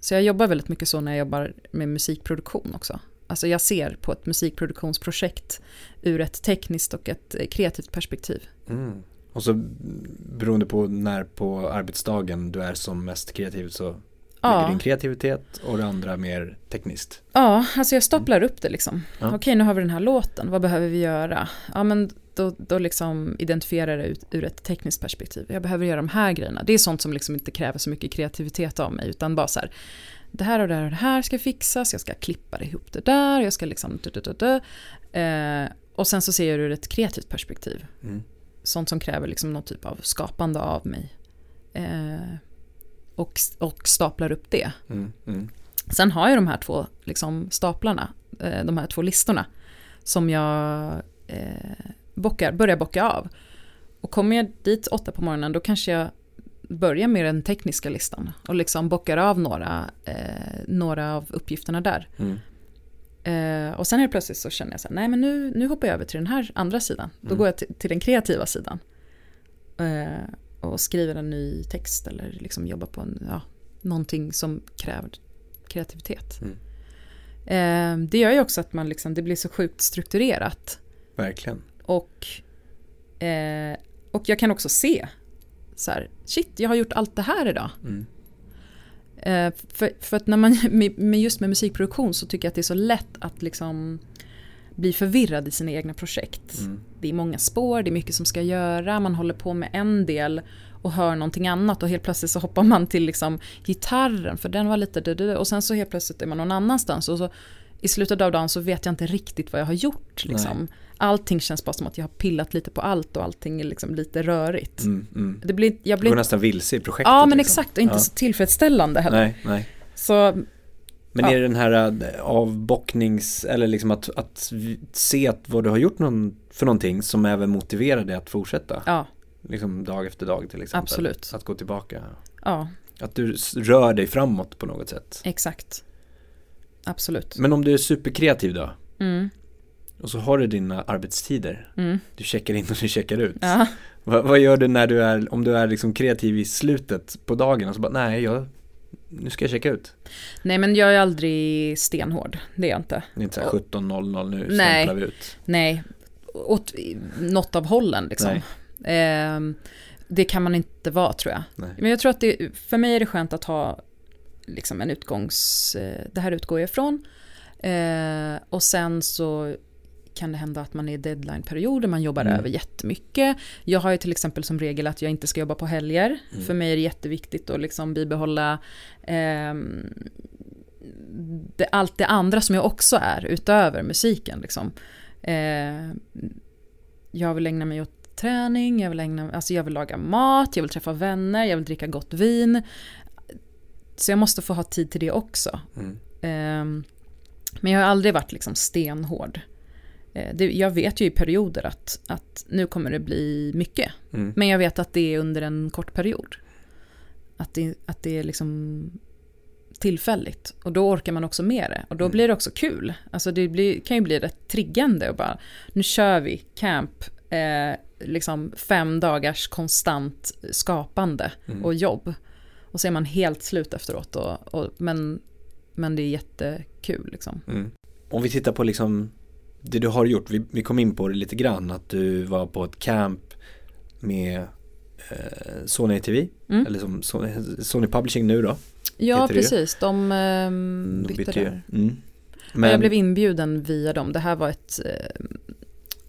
Så jag jobbar väldigt mycket så när jag jobbar med musikproduktion också. Alltså jag ser på ett musikproduktionsprojekt ur ett tekniskt och ett eh, kreativt perspektiv. Mm. Och så beroende på när på arbetsdagen du är som mest kreativ så Ja. din kreativitet och det andra mer tekniskt. Ja, alltså jag staplar upp det liksom. Ja. Okej, nu har vi den här låten, vad behöver vi göra? Ja, men då, då liksom identifierar jag det ut, ur ett tekniskt perspektiv. Jag behöver göra de här grejerna. Det är sånt som liksom inte kräver så mycket kreativitet av mig, utan bara så här, det här och det här och det här ska fixas, jag ska klippa ihop det där, jag ska liksom... Du, du, du. Eh, och sen så ser jag det ur ett kreativt perspektiv. Mm. Sånt som kräver liksom någon typ av skapande av mig. Eh, och, och staplar upp det. Mm. Mm. Sen har jag de här två liksom, staplarna, eh, de här två listorna, som jag eh, bockar, börjar bocka av. Och kommer jag dit åtta på morgonen, då kanske jag börjar med den tekniska listan och liksom bockar av några, eh, några av uppgifterna där. Mm. Eh, och sen helt plötsligt så känner jag så här, nej men nu, nu hoppar jag över till den här andra sidan. Då Mm. går jag till, till den kreativa sidan. Eh, och skriver en ny text eller liksom jobbar på en, ja, någonting som kräver kreativitet. Mm. Eh, det gör ju också att man liksom, det blir så sjukt strukturerat. Verkligen. Och, eh, och jag kan också se, så här, shit, jag har gjort allt det här idag. Mm. Eh, för, för att när man, med, just med musikproduktion så tycker jag att det är så lätt att liksom bli förvirrad i sina egna projekt. Mm. Det är många spår, det är mycket som ska göra, man håller på med en del och hör någonting annat och helt plötsligt så hoppar man till liksom gitarren för den var lite du, och sen så helt plötsligt är man någon annanstans och så i slutet av dagen så vet jag inte riktigt vad jag har gjort. Liksom. Allting känns bara som att jag har pillat lite på allt och allting är liksom lite rörigt. Mm. Mm. Det blir, jag Du blir, går nästan vilse i projektet. ja men liksom. exakt och inte Ja. så tillfredsställande heller. Nej, nej. Så Men Ja. är det den här äh, avbocknings, eller liksom att, att se att vad du har gjort någon, för någonting som även motiverar dig att fortsätta? ja, Liksom dag efter dag till exempel. Absolut. Att gå tillbaka. ja, Att du rör dig framåt på något sätt. exakt. Absolut. Men om du är superkreativ då? Mm, Och så har du dina arbetstider. mm, Du checkar in och du checkar ut. ja. Vad, vad gör du när du är, om du är liksom kreativ i slutet på dagen och så bara, nej, jag, nu ska jag checka ut. Nej men jag är aldrig stenhård, det är jag inte. Det är inte så här Och- 17.00 nu, Nej. stämplar vi ut. Nej, åt något av hållen liksom. Ehm, det kan man inte vara tror jag. Nej. Men jag tror att det, för mig är det skönt att ha liksom en utgångs... eh, Det här utgår jag ifrån. Eh, och sen så kan det hända att man är i deadline-perioder, man jobbar Mm. över jättemycket. Jag har ju till exempel som regel att jag inte ska jobba på helger. Mm. För mig är det jätteviktigt att liksom bibehålla ehm, det, allt det andra som jag också är utöver musiken. Liksom. Eh, jag vill ägna mig åt träning, jag vill, ägna, alltså jag vill laga mat, jag vill träffa vänner, jag vill dricka gott vin. Så jag måste få ha tid till det också. Mm. Ehm, men jag har aldrig varit liksom stenhård. Eh, det, jag vet ju i perioder att, att nu kommer det bli mycket. Mm. Men jag vet att det är under en kort period. Att det, att det är liksom tillfälligt. Och då orkar man också med det. Och då Mm. blir det också kul. Alltså det blir, kan ju bli rätt triggande och bara, nu kör vi camp, eh, liksom fem dagars konstant skapande Mm. och jobb. Och så är man helt slut efteråt. Och, och, men, men det är jättekul liksom. Mm. Om vi tittar på liksom det du har gjort, vi, vi kom in på det lite grann, att du var på ett camp med eh, Sony TV, mm. eller som Sony, Sony, Publishing nu då. Ja, precis, de eh, bytte, bytte där. Mm. Men... Jag blev inbjuden via dem, det här var ett eh,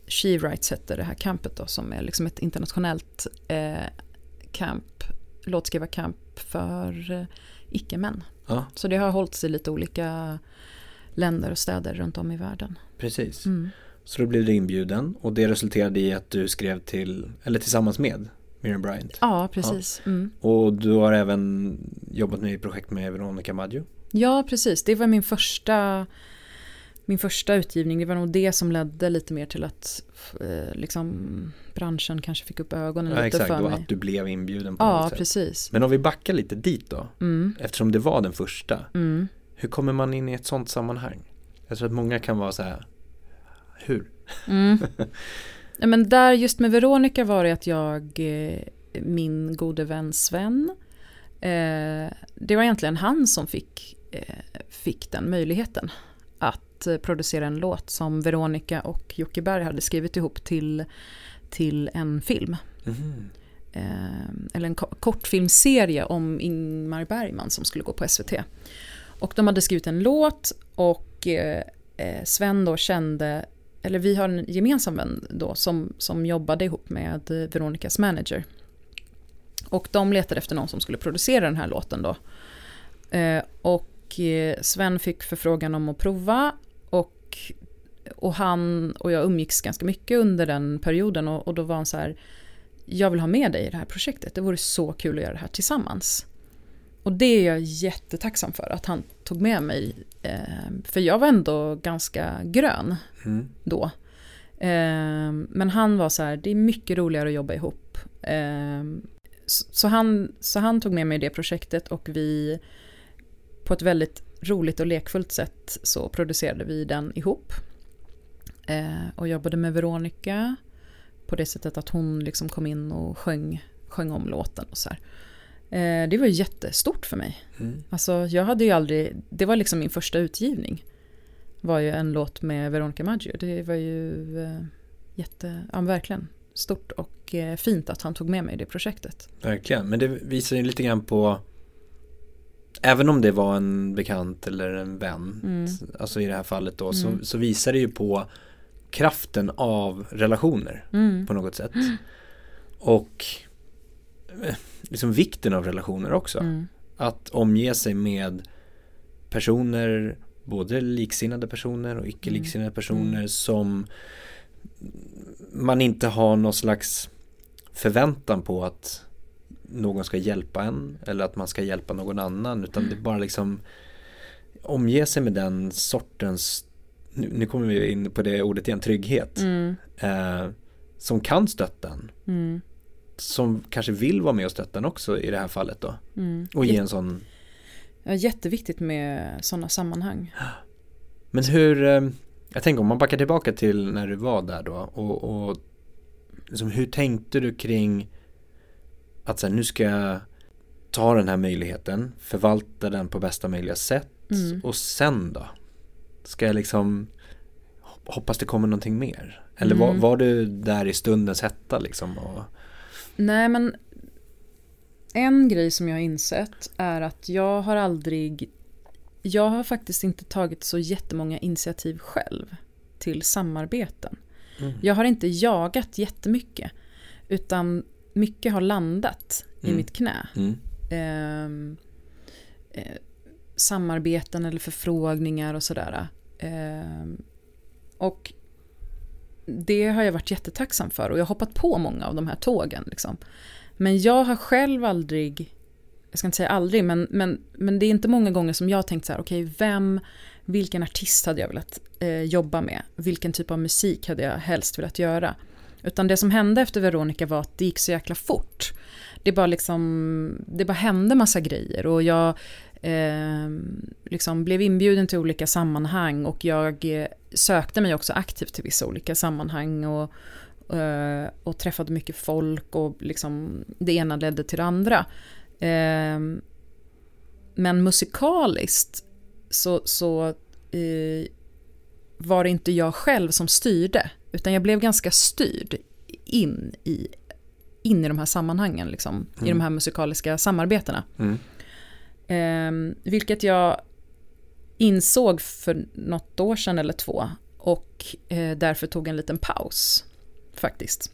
She Rights hette det här campet då, som är liksom ett internationellt eh, camp, låtskrivarcamp för eh, icke-män. Ja. Så det har hållits i lite olika länder och städer runt om i världen. Precis. Mm. Så då blev du inbjuden och det resulterade i att du skrev till, eller tillsammans med Miriam Bryant. Ja, precis. Ja. Mm. Och du har även jobbat med i projekt med Veronica Maggio. Ja, precis. Det var min första, min första utgivning. Det var nog det som ledde lite mer till att eh, liksom, branschen kanske fick upp ögonen ja, lite exakt, för mig. Exakt, att du blev inbjuden på ja, något sätt. precis. Men om vi backar lite dit då. Mm. Eftersom det var den första. Mm. Hur kommer man in i ett sånt sammanhang? Jag tror att många kan vara så här, hur? Mm. Ja, men där just med Veronica var det att jag, eh, min gode vän Sven, eh, det var egentligen han som fick, eh, fick den möjligheten att producera en låt som Veronica och Jocke Berg hade skrivit ihop till, till en film. Mm. eller en kortfilmserie om Ingmar Bergman som skulle gå på SVT. Och de hade skrivit en låt och eh, eh, Sven då kände, eller vi har en gemensam vän då som, som jobbade ihop med eh, Veronicas manager. Och de letade efter någon som skulle producera den här låten då. Eh, och eh, Sven fick förfrågan om att prova och, och han och jag umgicks ganska mycket under den perioden och, och då var han så här, jag vill ha med dig i det här projektet, det vore så kul att göra det här tillsammans. Och det är jag jättetacksam för att han tog med mig. Eh, för jag var ändå ganska grön mm. då. Eh, men han var så här, det är mycket roligare att jobba ihop. Eh, så, han, så han tog med mig det projektet och vi på ett väldigt roligt och lekfullt sätt så producerade vi den ihop. Och jobbade med Veronica på det sättet att hon liksom kom in och sjöng, sjöng om låten och så här. Eh, det var jättestort för mig. Mm. Alltså jag hade ju aldrig, det var liksom min första utgivning. Var ju en låt med Veronica Maggio. Det var ju eh, jätte, ja verkligen stort och eh, fint att han tog med mig i det projektet. Verkligen, men det visar ju lite grann på Även om det var en bekant eller en vän, mm. alltså i det här fallet då, mm. så, så visar det ju på kraften av relationer mm. på något sätt. Och liksom vikten av relationer också. Mm. Att omge sig med personer, både liksinnade personer och icke liksinnade mm. personer mm. som man inte har någon slags förväntan på att någon ska hjälpa en eller att man ska hjälpa någon annan utan det är bara liksom omge sig med den sortens nu, nu kommer vi in på det ordet igen, trygghet mm. eh, som kan stötta en mm som kanske vill vara med och stötta en också i det här fallet då. Mm. Och ge en sån Ja, jätteviktigt med sådana sammanhang. Men hur, eh, jag tänker om man backar tillbaka till när du var där då och, och liksom, hur tänkte du kring att så här, nu ska jag ta den här möjligheten, förvalta den på bästa möjliga sätt mm. och sen då? Ska jag liksom hoppas det kommer någonting mer? Eller mm. var, var, du där i stundens hetta liksom? Och... Nej men en grej som jag har insett är att jag har aldrig jag har faktiskt inte tagit så jättemånga initiativ själv till samarbeten. Mm. Jag har inte jagat jättemycket utan mycket har landat mm. i mitt knä. Mm. Eh, eh, samarbeten eller förfrågningar och sådär. Eh, och det har jag varit jättetacksam för och jag har hoppat på många av de här tågen. Liksom. Men jag har själv aldrig, jag ska inte säga aldrig, men, men, men det är inte många gånger som jag har tänkt så här, okej, okay, vem, vilken artist hade jag velat eh, jobba med? Vilken typ av musik hade jag helst velat göra? Utan det som hände efter Veronica var att det gick så jäkla fort. Det bara liksom, det bara hände massa grejer och jag eh, liksom blev inbjuden till olika sammanhang och jag eh, sökte mig också aktivt till vissa olika sammanhang och, eh, och träffade mycket folk och liksom det ena ledde till det andra. Eh, men musikaliskt så, så eh, var det inte jag själv som styrde, utan jag blev ganska styrd in i, in i de här sammanhangen, liksom, Mm. i de här musikaliska samarbetena. Mm. Eh, vilket jag insåg för något år sedan eller två och eh, därför tog en liten paus faktiskt.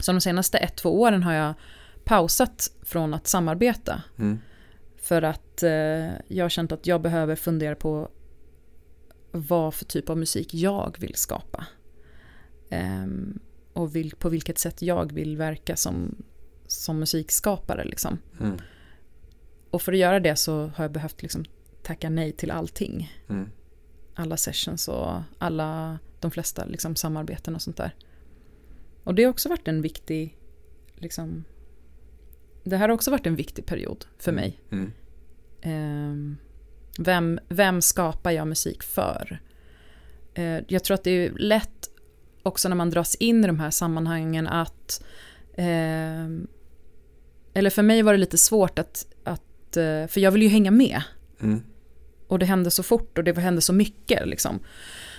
Så de senaste ett, två åren har jag pausat från att samarbeta Mm. för att eh, jag har känt att jag behöver fundera på vad för typ av musik jag vill skapa. Ehm, och på vilket sätt jag vill verka som, som musikskapare. Liksom. Mm. Och för att göra det så har jag behövt liksom tacka nej till allting. Mm. Alla sessions och alla, de flesta liksom samarbeten och sånt där. Och det har också varit en viktig, liksom, det här har också varit en viktig period för mig. Mm. Ehm, vem, vem skapar jag musik för? Eh, jag tror att det är lätt också när man dras in i de här sammanhangen att ehm, eller för mig var det lite svårt att, att eh, för jag vill ju hänga med Mm. och det hände så fort och det hände så mycket liksom.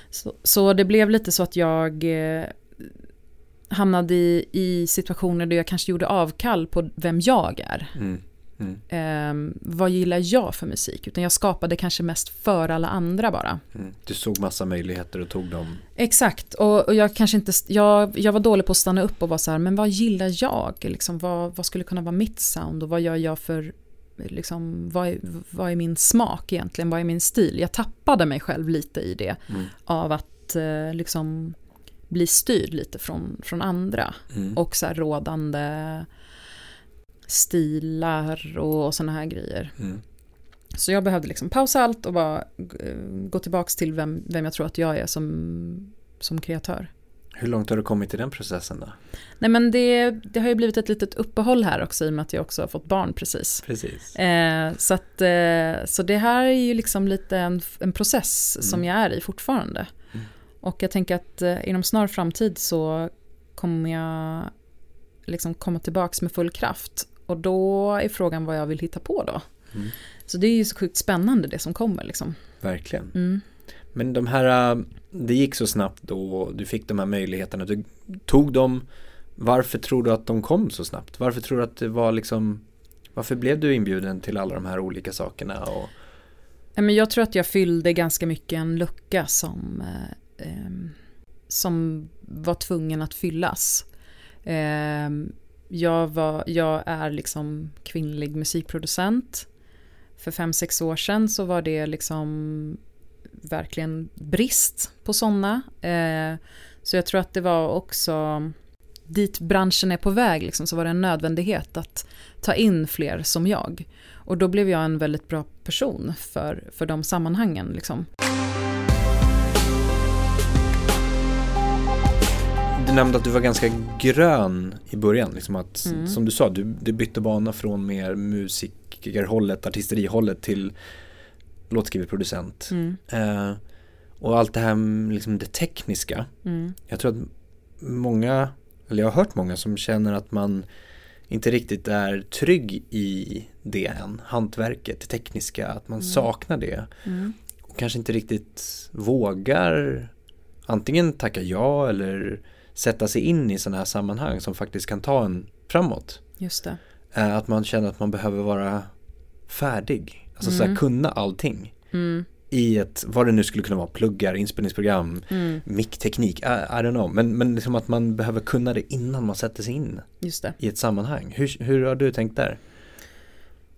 Så, så det blev lite så att jag eh, hamnade i, i situationer där jag kanske gjorde avkall på vem jag är. Mm. Mm. Eh, vad gillar jag för musik? Utan jag skapade kanske mest för alla andra bara. Mm. Du såg massa möjligheter och tog dem. Exakt, och, och jag kanske inte, jag, jag var dålig på att stanna upp och vara så här, men vad gillar jag? Liksom, vad, vad skulle kunna vara mitt sound och vad gör jag för, liksom, vad, är, vad är min smak egentligen? Vad är min stil? Jag tappade mig själv lite i det Mm. av att eh, liksom bli styrd lite från, från andra Mm. och så här rådande stilar och sådana här grejer. Mm. Så jag behövde liksom pausa allt och bara eh, gå tillbaka till vem, vem jag tror att jag är som, som kreatör. Hur långt har du kommit i den processen då? Nej men det, det har ju blivit ett litet uppehåll här också i och med att jag också har fått barn precis. Precis. Eh, så, att, eh, så det här är ju liksom lite en, en process som jag är i fortfarande. Mm. Och jag tänker att eh, inom snar framtid så kommer jag liksom komma tillbaka med full kraft. Och då är frågan vad jag vill hitta på då. Mm. Så det är ju så sjukt spännande det som kommer liksom. Verkligen. Men de här, äh, det gick så snabbt då och du fick de här möjligheterna. Du tog dem. Varför tror du att de kom så snabbt? Varför tror du att det var liksom, varför blev du inbjuden till alla de här olika sakerna? Och, men jag tror att jag fyllde ganska mycket en lucka som, eh, ehm, som var tvungen att fyllas. Ehm, jag, var, jag är liksom kvinnlig musikproducent. För fem sex år sedan så var det liksom verkligen brist på sådana. Eh, så jag tror att det var också dit branschen är på väg liksom, så var det en nödvändighet att ta in fler som jag. Och då blev jag en väldigt bra person för, för de sammanhangen. Liksom. du nämnde att du var ganska grön i början. Liksom att, Mm. Som du sa, du, du bytte bana från mer musikerhållet, artisterihållet till låtskriven producent. Mm, Eh, och allt det här liksom det tekniska. mm, Jag tror att många, eller jag har hört många som känner att man inte riktigt är trygg i det än. Hantverket, det tekniska, att man Mm. saknar det. mm, Och kanske inte riktigt vågar antingen tacka ja eller sätta sig in i sådana här sammanhang som faktiskt kan ta en framåt. just det. Eh, Att man känner att man behöver vara färdig. Alltså så här, Mm. kunna allting. Mm, I ett, vad det nu skulle kunna vara, pluggar, inspelningsprogram, mm, mickteknik, I, I don't know. Men, men liksom att man behöver kunna det innan man sätter sig in i ett sammanhang. Hur, hur har du tänkt där?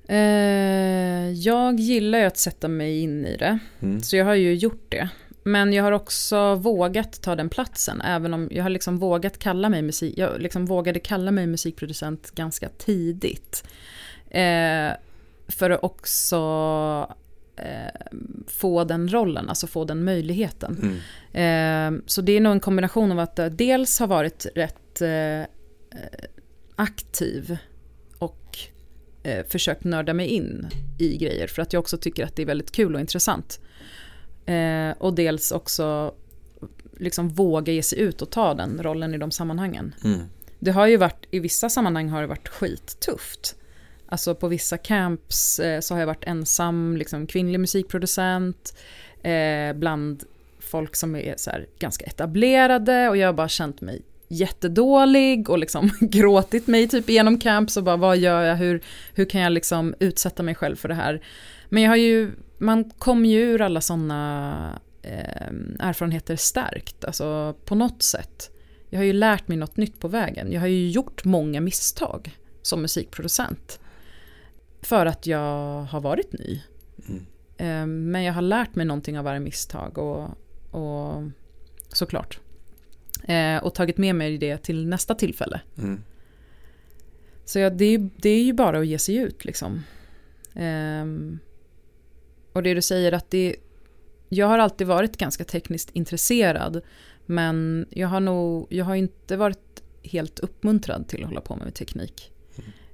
Eh, jag gillar ju att sätta mig in i det. Mm. Så jag har ju gjort det. Men jag har också vågat ta den platsen, även om jag har liksom vågat kalla mig musik, jag liksom vågade kalla mig musikproducent ganska tidigt. Eh, för att också eh, få den rollen, alltså få den möjligheten. Mm. Eh, så det är nog en kombination av att jag dels har varit rätt eh, aktiv och eh, försökt nörda mig in i grejer för att jag också tycker att det är väldigt kul och intressant. Eh, och dels också liksom våga ge sig ut och ta den rollen i de sammanhangen. Mm. Det har ju varit, i vissa sammanhang har det varit skittufft. Alltså på vissa camps eh, så har jag varit ensam liksom, kvinnlig musikproducent. Eh, bland folk som är så här, ganska etablerade och jag har bara känt mig jättedålig och liksom gråtit mig typ igenom camps och bara vad gör jag, hur, hur kan jag liksom utsätta mig själv för det här. Men jag har ju, man kommer ju ur alla sådana eh, erfarenheter stärkt, alltså på något sätt. Jag har ju lärt mig något nytt på vägen. Jag har ju gjort många misstag som musikproducent. För att jag har varit ny. Mm. Eh, men jag har lärt mig någonting av varje misstag och, och såklart. Eh, och tagit med mig det till nästa tillfälle. Mm. Så ja, det, det, är ju bara att ge sig ut liksom. Eh, och det du säger att det, jag har alltid varit ganska tekniskt intresserad. Men jag har nog, jag har inte varit helt uppmuntrad till att hålla på med teknik.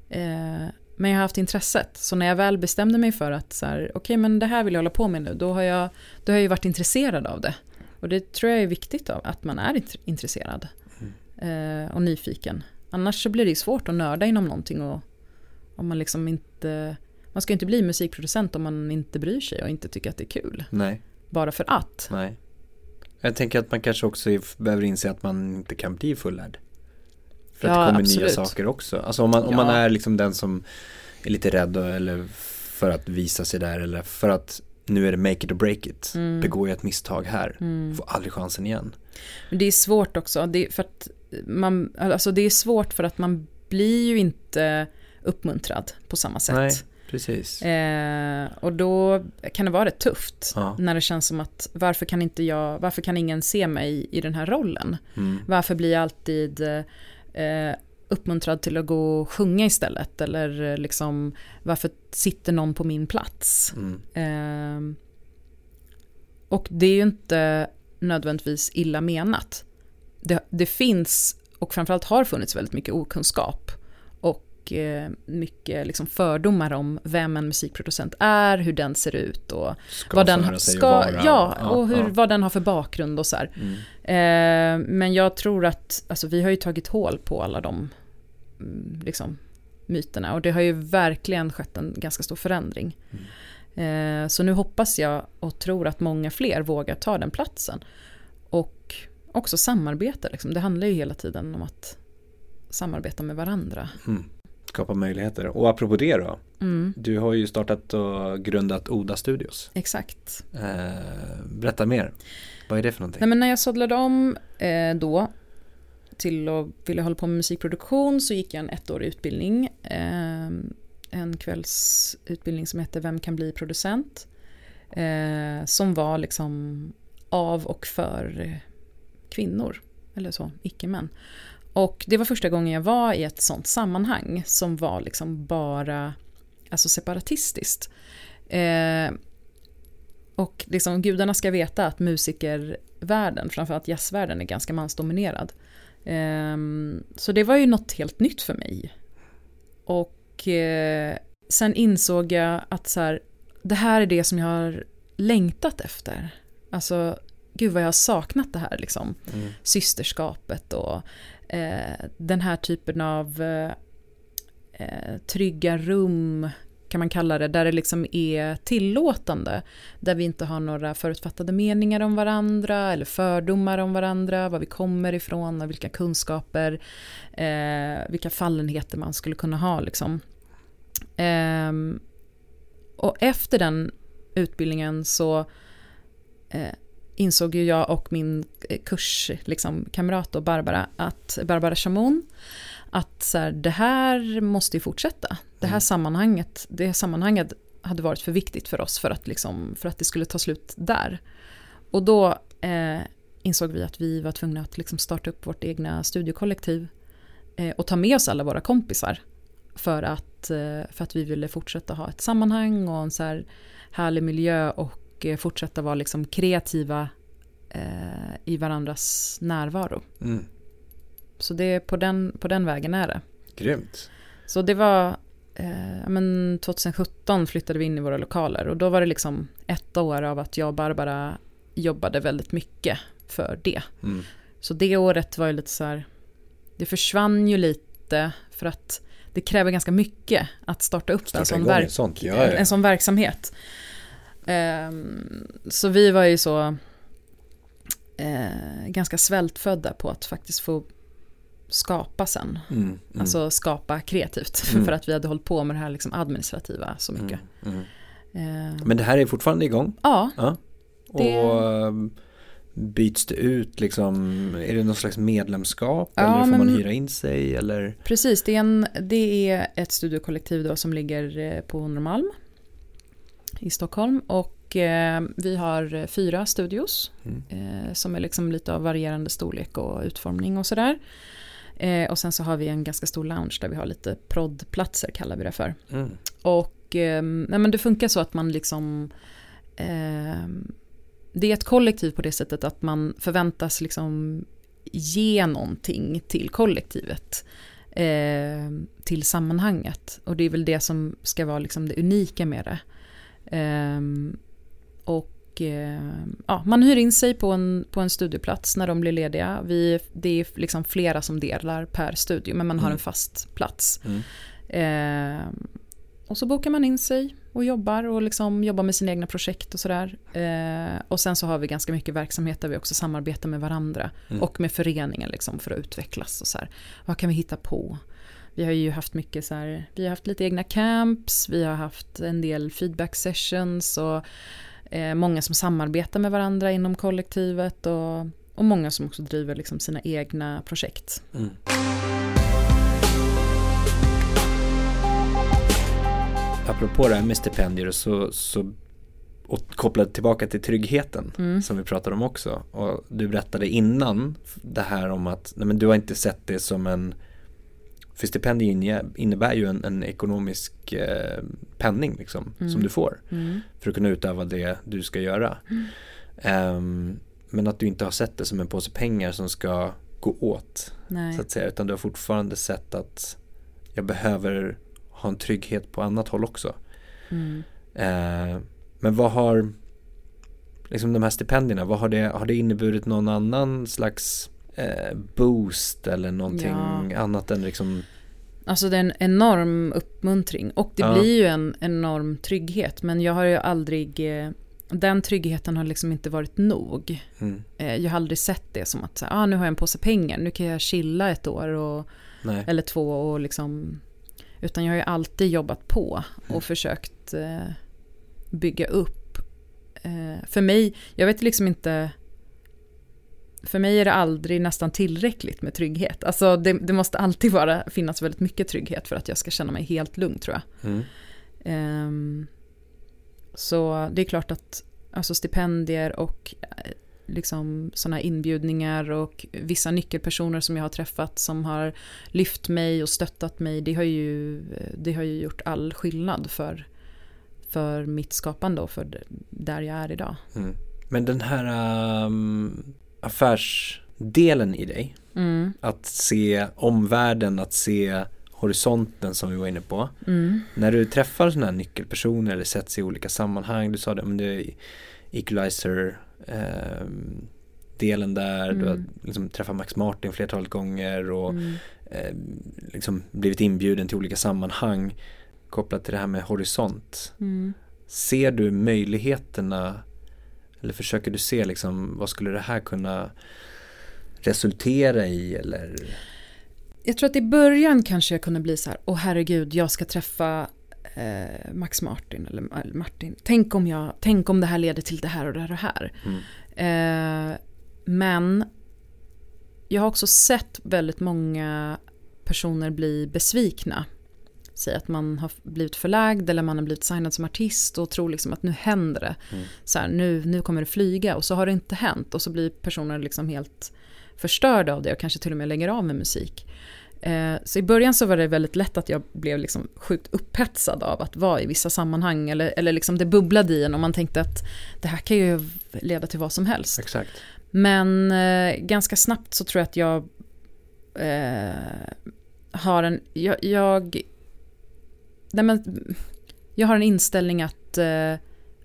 Mm. Eh, men jag har haft intresset. Så när jag väl bestämde mig för att så här, okay, men det här vill jag hålla på med nu. Då har jag, då har jag ju varit intresserad av det. Och det tror jag är viktigt av, att man är intresserad. Mm. Eh, och nyfiken. Annars så blir det svårt att nörda inom någonting. Och, om man liksom inte... Man ska inte bli musikproducent om man inte bryr sig och inte tycker att det är kul. Nej. Bara för att. Nej. Jag tänker att man kanske också behöver inse att man inte kan bli fullärd. För att ja, det kommer absolut. nya saker också. Alltså om man, om ja. man är liksom den som är lite rädd eller för att visa sig där eller för att nu är det make it or break it. Mm. Begår jag ett misstag här, mm. får aldrig chansen igen. Men det är svårt också, det är, för att man, alltså det är svårt för att man blir ju inte uppmuntrad på samma sätt. Nej, precis. Eh, och då kan det vara rätt tufft ja. när det känns som att varför kan inte jag, varför kan ingen se mig i den här rollen? Mm. Varför blir jag alltid eh, uppmuntrad till att gå och sjunga istället. Eller eh, liksom, varför sitter någon på min plats? Mm. Eh, och det är ju inte nödvändigtvis illa menat. Det, det, finns, och framförallt har funnits väldigt mycket okunskap eh, mycket liksom fördomar om vem en musikproducent är, hur den ser ut och ska vad den ska, vara. ja, och hur, ja. vad den har för bakgrund och så mm. eh, men jag tror att, alltså vi har ju tagit hål på alla de mm, liksom, myterna och det har ju verkligen skett en ganska stor förändring. Mm. Eh, så nu hoppas jag och tror att många fler vågar ta den platsen. Och också samarbeta, liksom. det handlar ju hela tiden om att samarbeta med varandra. Mm skapa möjligheter. Och apropå det då, mm. du har ju startat och grundat Oda Studios. Exakt. Eh, berätta mer, vad är det för någonting? Nej, men när jag sådlade om eh, då till att vilja hålla på med musikproduktion så gick jag en ettårig utbildning. Eh, en kvällsutbildning som hette Vem kan bli producent? Eh, som var liksom av och för kvinnor, eller så, icke-män. Och det var första gången jag var i ett sånt sammanhang som var liksom bara alltså separatistiskt. Eh, och liksom, gudarna ska veta att musikervärlden, framförallt jazzvärlden, är ganska mansdominerad. Eh, så det var ju något helt nytt för mig. Och eh, sen insåg jag att så här, det här är det som jag har längtat efter. Alltså, gud vad jag har saknat det här liksom. Mm. Systerskapet och eh, den här typen av eh, eh, trygga rum kan man kalla det, där det liksom är tillåtande. Där vi inte har några förutfattade meningar om varandra eller fördomar om varandra, var vi kommer ifrån och vilka kunskaper, eh, vilka fallenheter man skulle kunna ha. Liksom. Eh, och efter den utbildningen så eh, insåg ju jag och min eh, kurskamrat liksom, kamrat Barbara, att, Barbara Chamon, att så här, det här måste ju fortsätta. Det här mm. sammanhanget, det här sammanhanget hade varit för viktigt för oss för att, liksom, för att det skulle ta slut där. Och då eh, insåg vi att vi var tvungna att liksom starta upp vårt egna studiekollektiv eh, och ta med oss alla våra kompisar för att, eh, för att vi ville fortsätta ha ett sammanhang och en så här härlig miljö och och eh, fortsätta vara liksom kreativa eh, i varandras närvaro. Mm. Så det är på den, på den vägen är det. Grymt. Så det var, eh, men 2017 flyttade vi in i våra lokaler och då var det liksom ett år av att jag och Barbara jobbade väldigt mycket för det. Mm. Så det året var ju lite så här, det försvann ju lite för att det kräver ganska mycket att starta upp Starta en, sån verk, ett sånt, ja, ja. en sån verksamhet. Ehm, så vi var ju så eh, ganska svältfödda på att faktiskt få skapa sen. Mm, mm, Alltså skapa kreativt. Mm. För att vi hade hållit på med det här liksom administrativa så mycket. mm, mm. Ehm, Men det här är fortfarande igång? ja, Ja. Det- Och um, byts det ut liksom, är det någon slags medlemskap Ja, eller får men- man hyra in sig eller? precis. Det är, en, det är ett studiokollektiv då som ligger eh, på Norrmalm i Stockholm. Och eh, vi har fyra studios Mm. eh, som är liksom lite av varierande storlek och utformning och sådär. Eh, och sen så har vi en ganska stor lounge där vi har lite proddplatser kallar vi det för. Mm. Och eh, nej men det funkar så att man liksom eh, Det är ett kollektiv på det sättet att man förväntas liksom ge någonting till kollektivet. Eh, till sammanhanget. Och det är väl det som ska vara liksom det unika med det. Eh, och eh, ja, man hyr in sig på en, på en studieplats när de blir lediga. Vi, det är liksom flera som delar per studio men man har Mm. en fast plats. Mm. Eh, och så bokar man in sig och jobbar och liksom jobbar med sina egna projekt och sådär. Eh, och sen så har vi ganska mycket verksamhet där vi också samarbetar med varandra Mm. och med föreningen liksom för att utvecklas och så här. Vad kan vi hitta på? Vi har ju haft mycket så här, vi har haft lite egna camps, vi har haft en del feedback sessions och eh, många som samarbetar med varandra inom kollektivet och, och många som också driver liksom sina egna projekt. Mm. Apropå det här med stipendier så, så och kopplat tillbaka till tryggheten Mm. som vi pratade om också. Och du berättade innan det här om att nej men du har inte sett det som en för stipendier inne- innebär ju en, en ekonomisk eh, penning liksom, Mm. som du får Mm. för att kunna utöva det du ska göra. Ehm, men att du inte har sett det som en påse pengar som ska gå åt Nej. så att säga, utan du har fortfarande sett att jag behöver ha en trygghet på annat håll också. Mm. Eh, men vad har liksom de här stipendierna, vad har det, har det inneburit någon annan slags eh, boost eller någonting Ja. annat än liksom Alltså det är en enorm uppmuntring och det Ja. blir ju en enorm trygghet men jag har ju aldrig eh, den tryggheten har liksom inte varit nog. mm, Eh, Jag har aldrig sett det som att så här, ah, nu har jag en påse pengar, nu kan jag chilla ett år och, nej, eller två och liksom utan jag har ju alltid jobbat på och Mm. försökt eh, bygga upp. Eh, för mig, jag vet liksom inte för mig är det aldrig nästan tillräckligt med trygghet. Alltså det, det måste alltid vara, finnas väldigt mycket trygghet för att jag ska känna mig helt lugn tror jag. mm, Ehm, så det är klart att alltså stipendier och eh, liksom sådana inbjudningar och vissa nyckelpersoner som jag har träffat som har lyft mig och stöttat mig, det har ju, det har ju gjort all skillnad för, för mitt skapande och för där jag är idag. mm. Men den här um, affärsdelen i dig, Mm, att se omvärlden, att se horisonten som vi var inne på. mm, När du träffar sådana här nyckelpersoner eller sätts i olika sammanhang, du sa det, men är equalizer eh, delen där, du har Mm. liksom träffat Max Martin flertalet gånger och mm. eh, liksom blivit inbjuden till olika sammanhang kopplat till det här med horisont. Mm. Ser du möjligheterna eller försöker du se liksom vad skulle det här kunna resultera i eller Jag tror att i början kanske jag kunde bli så här, åh herregud, jag ska träffa eh, Max Martin eller eller Martin. Tänk om, jag, tänk om det här leder till det här och det här och det här. mm, Eh, men jag har också sett väldigt många personer bli besvikna. Säg att man har blivit förlagd eller man har blivit signad som artist och tror liksom att nu händer det. Mm. Så här, nu, nu kommer det flyga och så har det inte hänt och så blir personer liksom helt förstörda av det och kanske till och med lägger av med musik. Eh, så i början så var det väldigt lätt att jag blev liksom sjukt upphetsad av att vara i vissa sammanhang eller, eller liksom det bubblade i en och man tänkte att det här kan ju leda till vad som helst. exakt. Men eh, ganska snabbt så tror jag att jag eh, har en... Jag, jag, nej men, jag har en inställning att eh,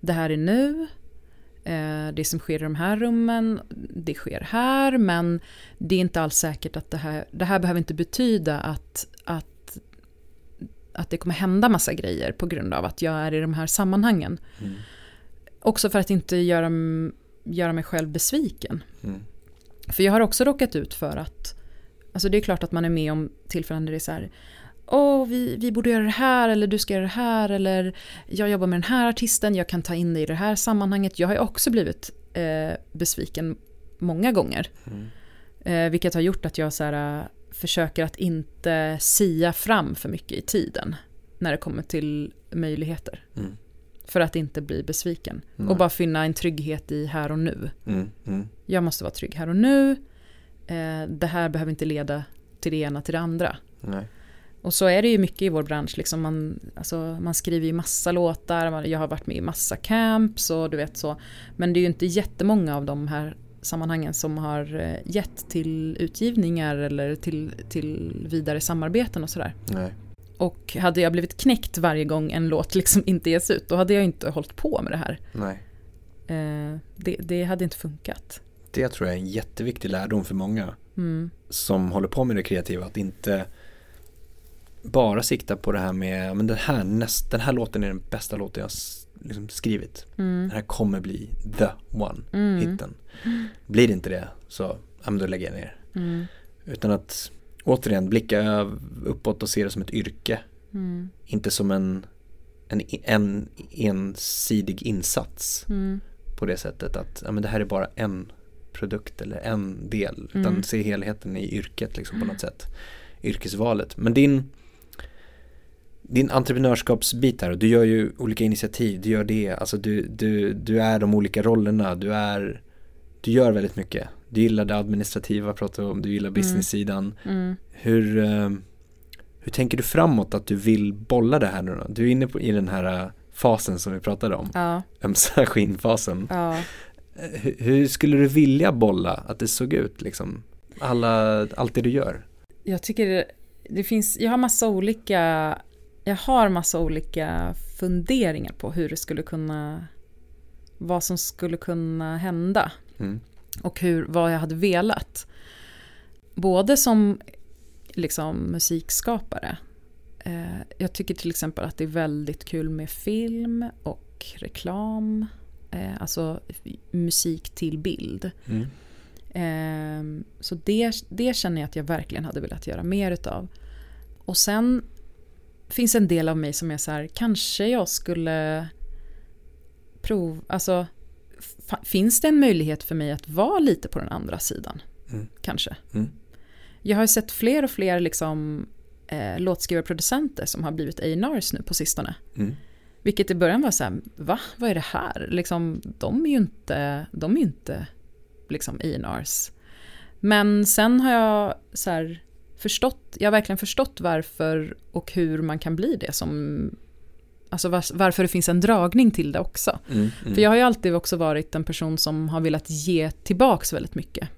det här är nu. Eh, det som sker i de här rummen, det sker här. Men det är inte alls säkert att det här... Det här behöver inte betyda att, att att det kommer hända massa grejer på grund av att jag är i de här sammanhangen. Mm. Också för att inte göra, göra mig själv besviken. Mm. För jag har också råkat ut för att, alltså det är klart att man är med om tillfällen där det är så här, åh vi, vi borde göra det här eller du ska göra det här eller jag jobbar med den här artisten, jag kan ta in dig i det här sammanhanget. Jag har ju också blivit eh, besviken många gånger. Mm. Eh, vilket har gjort att jag så här, eh, försöker att inte sia fram för mycket i tiden när det kommer till möjligheter. Mm. För att inte bli besviken. Nej. Och bara finna en trygghet i här och nu. Mm. Mm. Jag måste vara trygg här och nu. Eh, det här behöver inte leda till det ena till det andra. Nej. Och så är det ju mycket i vår bransch. Liksom man, alltså, man skriver ju massa låtar, man- jag har varit med i massa camps och du vet så. Men det är ju inte jättemånga av de här sammanhangen som har eh, gett till utgivningar eller till, till vidare samarbeten och sådär. Nej. Och hade jag blivit knäckt varje gång en låt liksom inte ges ut, då hade jag inte hållit på med det här. Nej. Eh, det, det hade inte funkat. Det tror jag är en jätteviktig lärdom för många Mm. som håller på med det kreativa. Att inte bara sikta på det här med, men den här, näst, den här låten är den bästa låten jag liksom skrivit. Mm. Den här kommer bli the one, Mm. hitten. Blir det inte det så, ja då lägger jag ner. Mm. Utan att återigen blicka uppåt och se det som ett yrke. Mm. Inte som en, en, en ensidig insats Mm. på det sättet att ja, men det här är bara en produkt eller en del. Utan Mm. se helheten i yrket liksom på något sätt. Yrkesvalet. Men din, din entreprenörskapsbit här, och du gör ju olika initiativ, du gör det, alltså du, du, du är de olika rollerna, du är, du gör väldigt mycket. Du gillar det administrativa, pratar om, du gillar business-sidan. Mm. Hur, eh, hur tänker du framåt att du vill bolla det här nu då? Du är inne på, i den här eh, fasen som vi pratade om, Ja, ömsa skinnfasen. ja. Eh, Hur, hur skulle du vilja bolla att det såg ut liksom? Alla, allt det du gör? Jag tycker det, det finns, jag har massa olika, jag har massa olika funderingar på hur det skulle kunna, vad som skulle kunna hända Mm. och hur, vad jag hade velat. Både som liksom musikskapare. Eh, jag tycker till exempel att det är väldigt kul med film och reklam. Eh, alltså musik till bild. Mm. Ehm, så det, det känner jag att jag verkligen hade velat göra mer utav. Och sen finns en del av mig som är så här, kanske jag skulle prova, alltså finns det en möjlighet för mig att vara lite på den andra sidan? Mm. Kanske. Mm. Jag har sett fler och fler liksom, eh, låtskrivarproducenter som har blivit A&Rs nu på sistone. Mm. Vilket i början var så här, va? Vad är det här? Liksom, de är ju inte, de är inte liksom A&Rs. Men sen har jag så här förstått, jag har verkligen förstått varför och hur man kan bli det som, alltså var, varför det finns en dragning till det också. Mm. Mm. För jag har ju alltid också varit en person som har velat ge tillbaks väldigt mycket.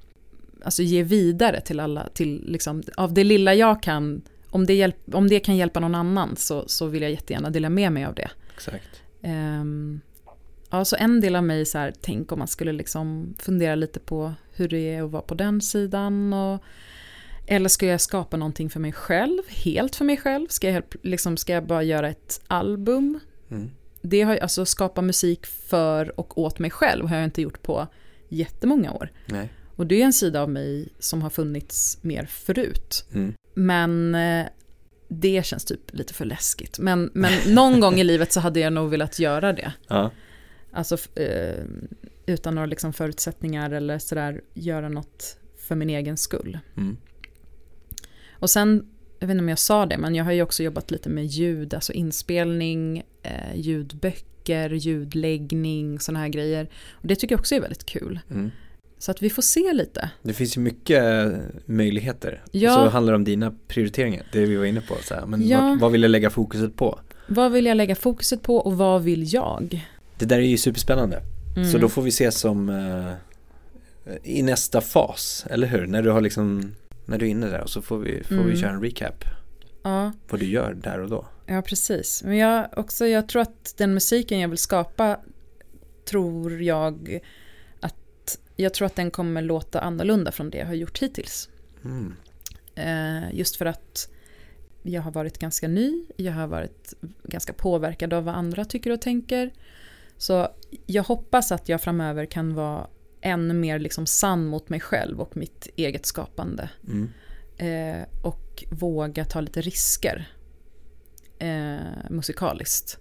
Alltså ge vidare till alla, till liksom, av det lilla jag kan, om det, hjälp, om det kan hjälpa någon annan så, så vill jag jättegärna dela med mig av det. Exakt. Um, ja, så en del av mig så här, tänk om man skulle liksom fundera lite på hur det är att vara på den sidan. Och, eller ska jag skapa någonting för mig själv, helt för mig själv? Ska jag, liksom, ska jag bara göra ett album? Mm. Det har jag, alltså skapa musik för och åt mig själv har jag inte gjort på jättemånga år. Nej. Och det är en sida av mig som har funnits mer förut. Mm. Men eh, det känns typ lite för läskigt. Men, men någon gång i livet så hade jag nog velat göra det. Ja. Alltså eh, utan några liksom förutsättningar eller sådär göra något för min egen skull. Mm. Och sen, jag vet inte om jag sa det, men jag har ju också jobbat lite med ljud, alltså inspelning, eh, ljudböcker, ljudläggning, sådana här grejer. Och det tycker jag också är väldigt kul. Mm. Så att vi får se lite. Det finns ju mycket möjligheter. Ja. Och så handlar det om dina prioriteringar, det vi var inne på. Så här. Men Ja. vad, vad vill jag lägga fokuset på? Vad vill jag lägga fokuset på och vad vill jag? Det där är ju superspännande. Mm. Så då får vi se som eh, i nästa fas, eller hur? När du har liksom, när du är inne där och så får vi, får vi Mm. köra en recap. Ja, Vad du gör där och då. ja precis. Men jag, också, jag tror att den musiken jag vill skapa tror jag att jag tror att den kommer låta annorlunda från det jag har gjort hittills. Mm. Eh, just för att jag har varit ganska ny, jag har varit ganska påverkad av vad andra tycker och tänker. Så jag hoppas att jag framöver kan vara ännu mer liksom sann mot mig själv och mitt eget skapande. Mm. Eh, och våga ta lite risker eh, musikaliskt.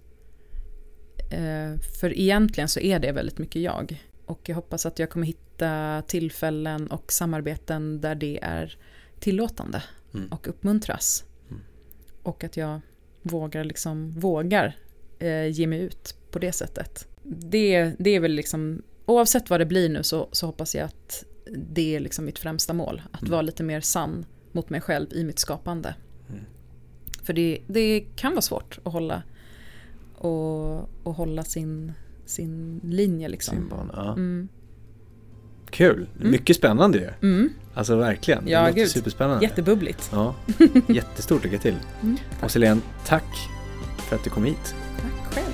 Eh, för egentligen så är det väldigt mycket jag. Och jag hoppas att jag kommer hitta tillfällen och samarbeten där det är tillåtande Mm. och uppmuntras. Mm. Och att jag vågar, liksom, vågar eh, ge mig ut på det sättet. Det, det är väl liksom, oavsett vad det blir nu så, så hoppas jag att det är liksom mitt främsta mål. Att Mm. vara lite mer sann mot mig själv i mitt skapande. Mm. För det, det kan vara svårt att hålla, och, och hålla sin, sin linje liksom. Sin bana. Ja. Mm. Kul, Mm. mycket spännande ju. Mm. Alltså verkligen, Ja, det låter gud. superspännande. Jättebubbligt. Ja, jättestort lycka till. Mm. Och Selene, tack för att du kom hit. Tack själv.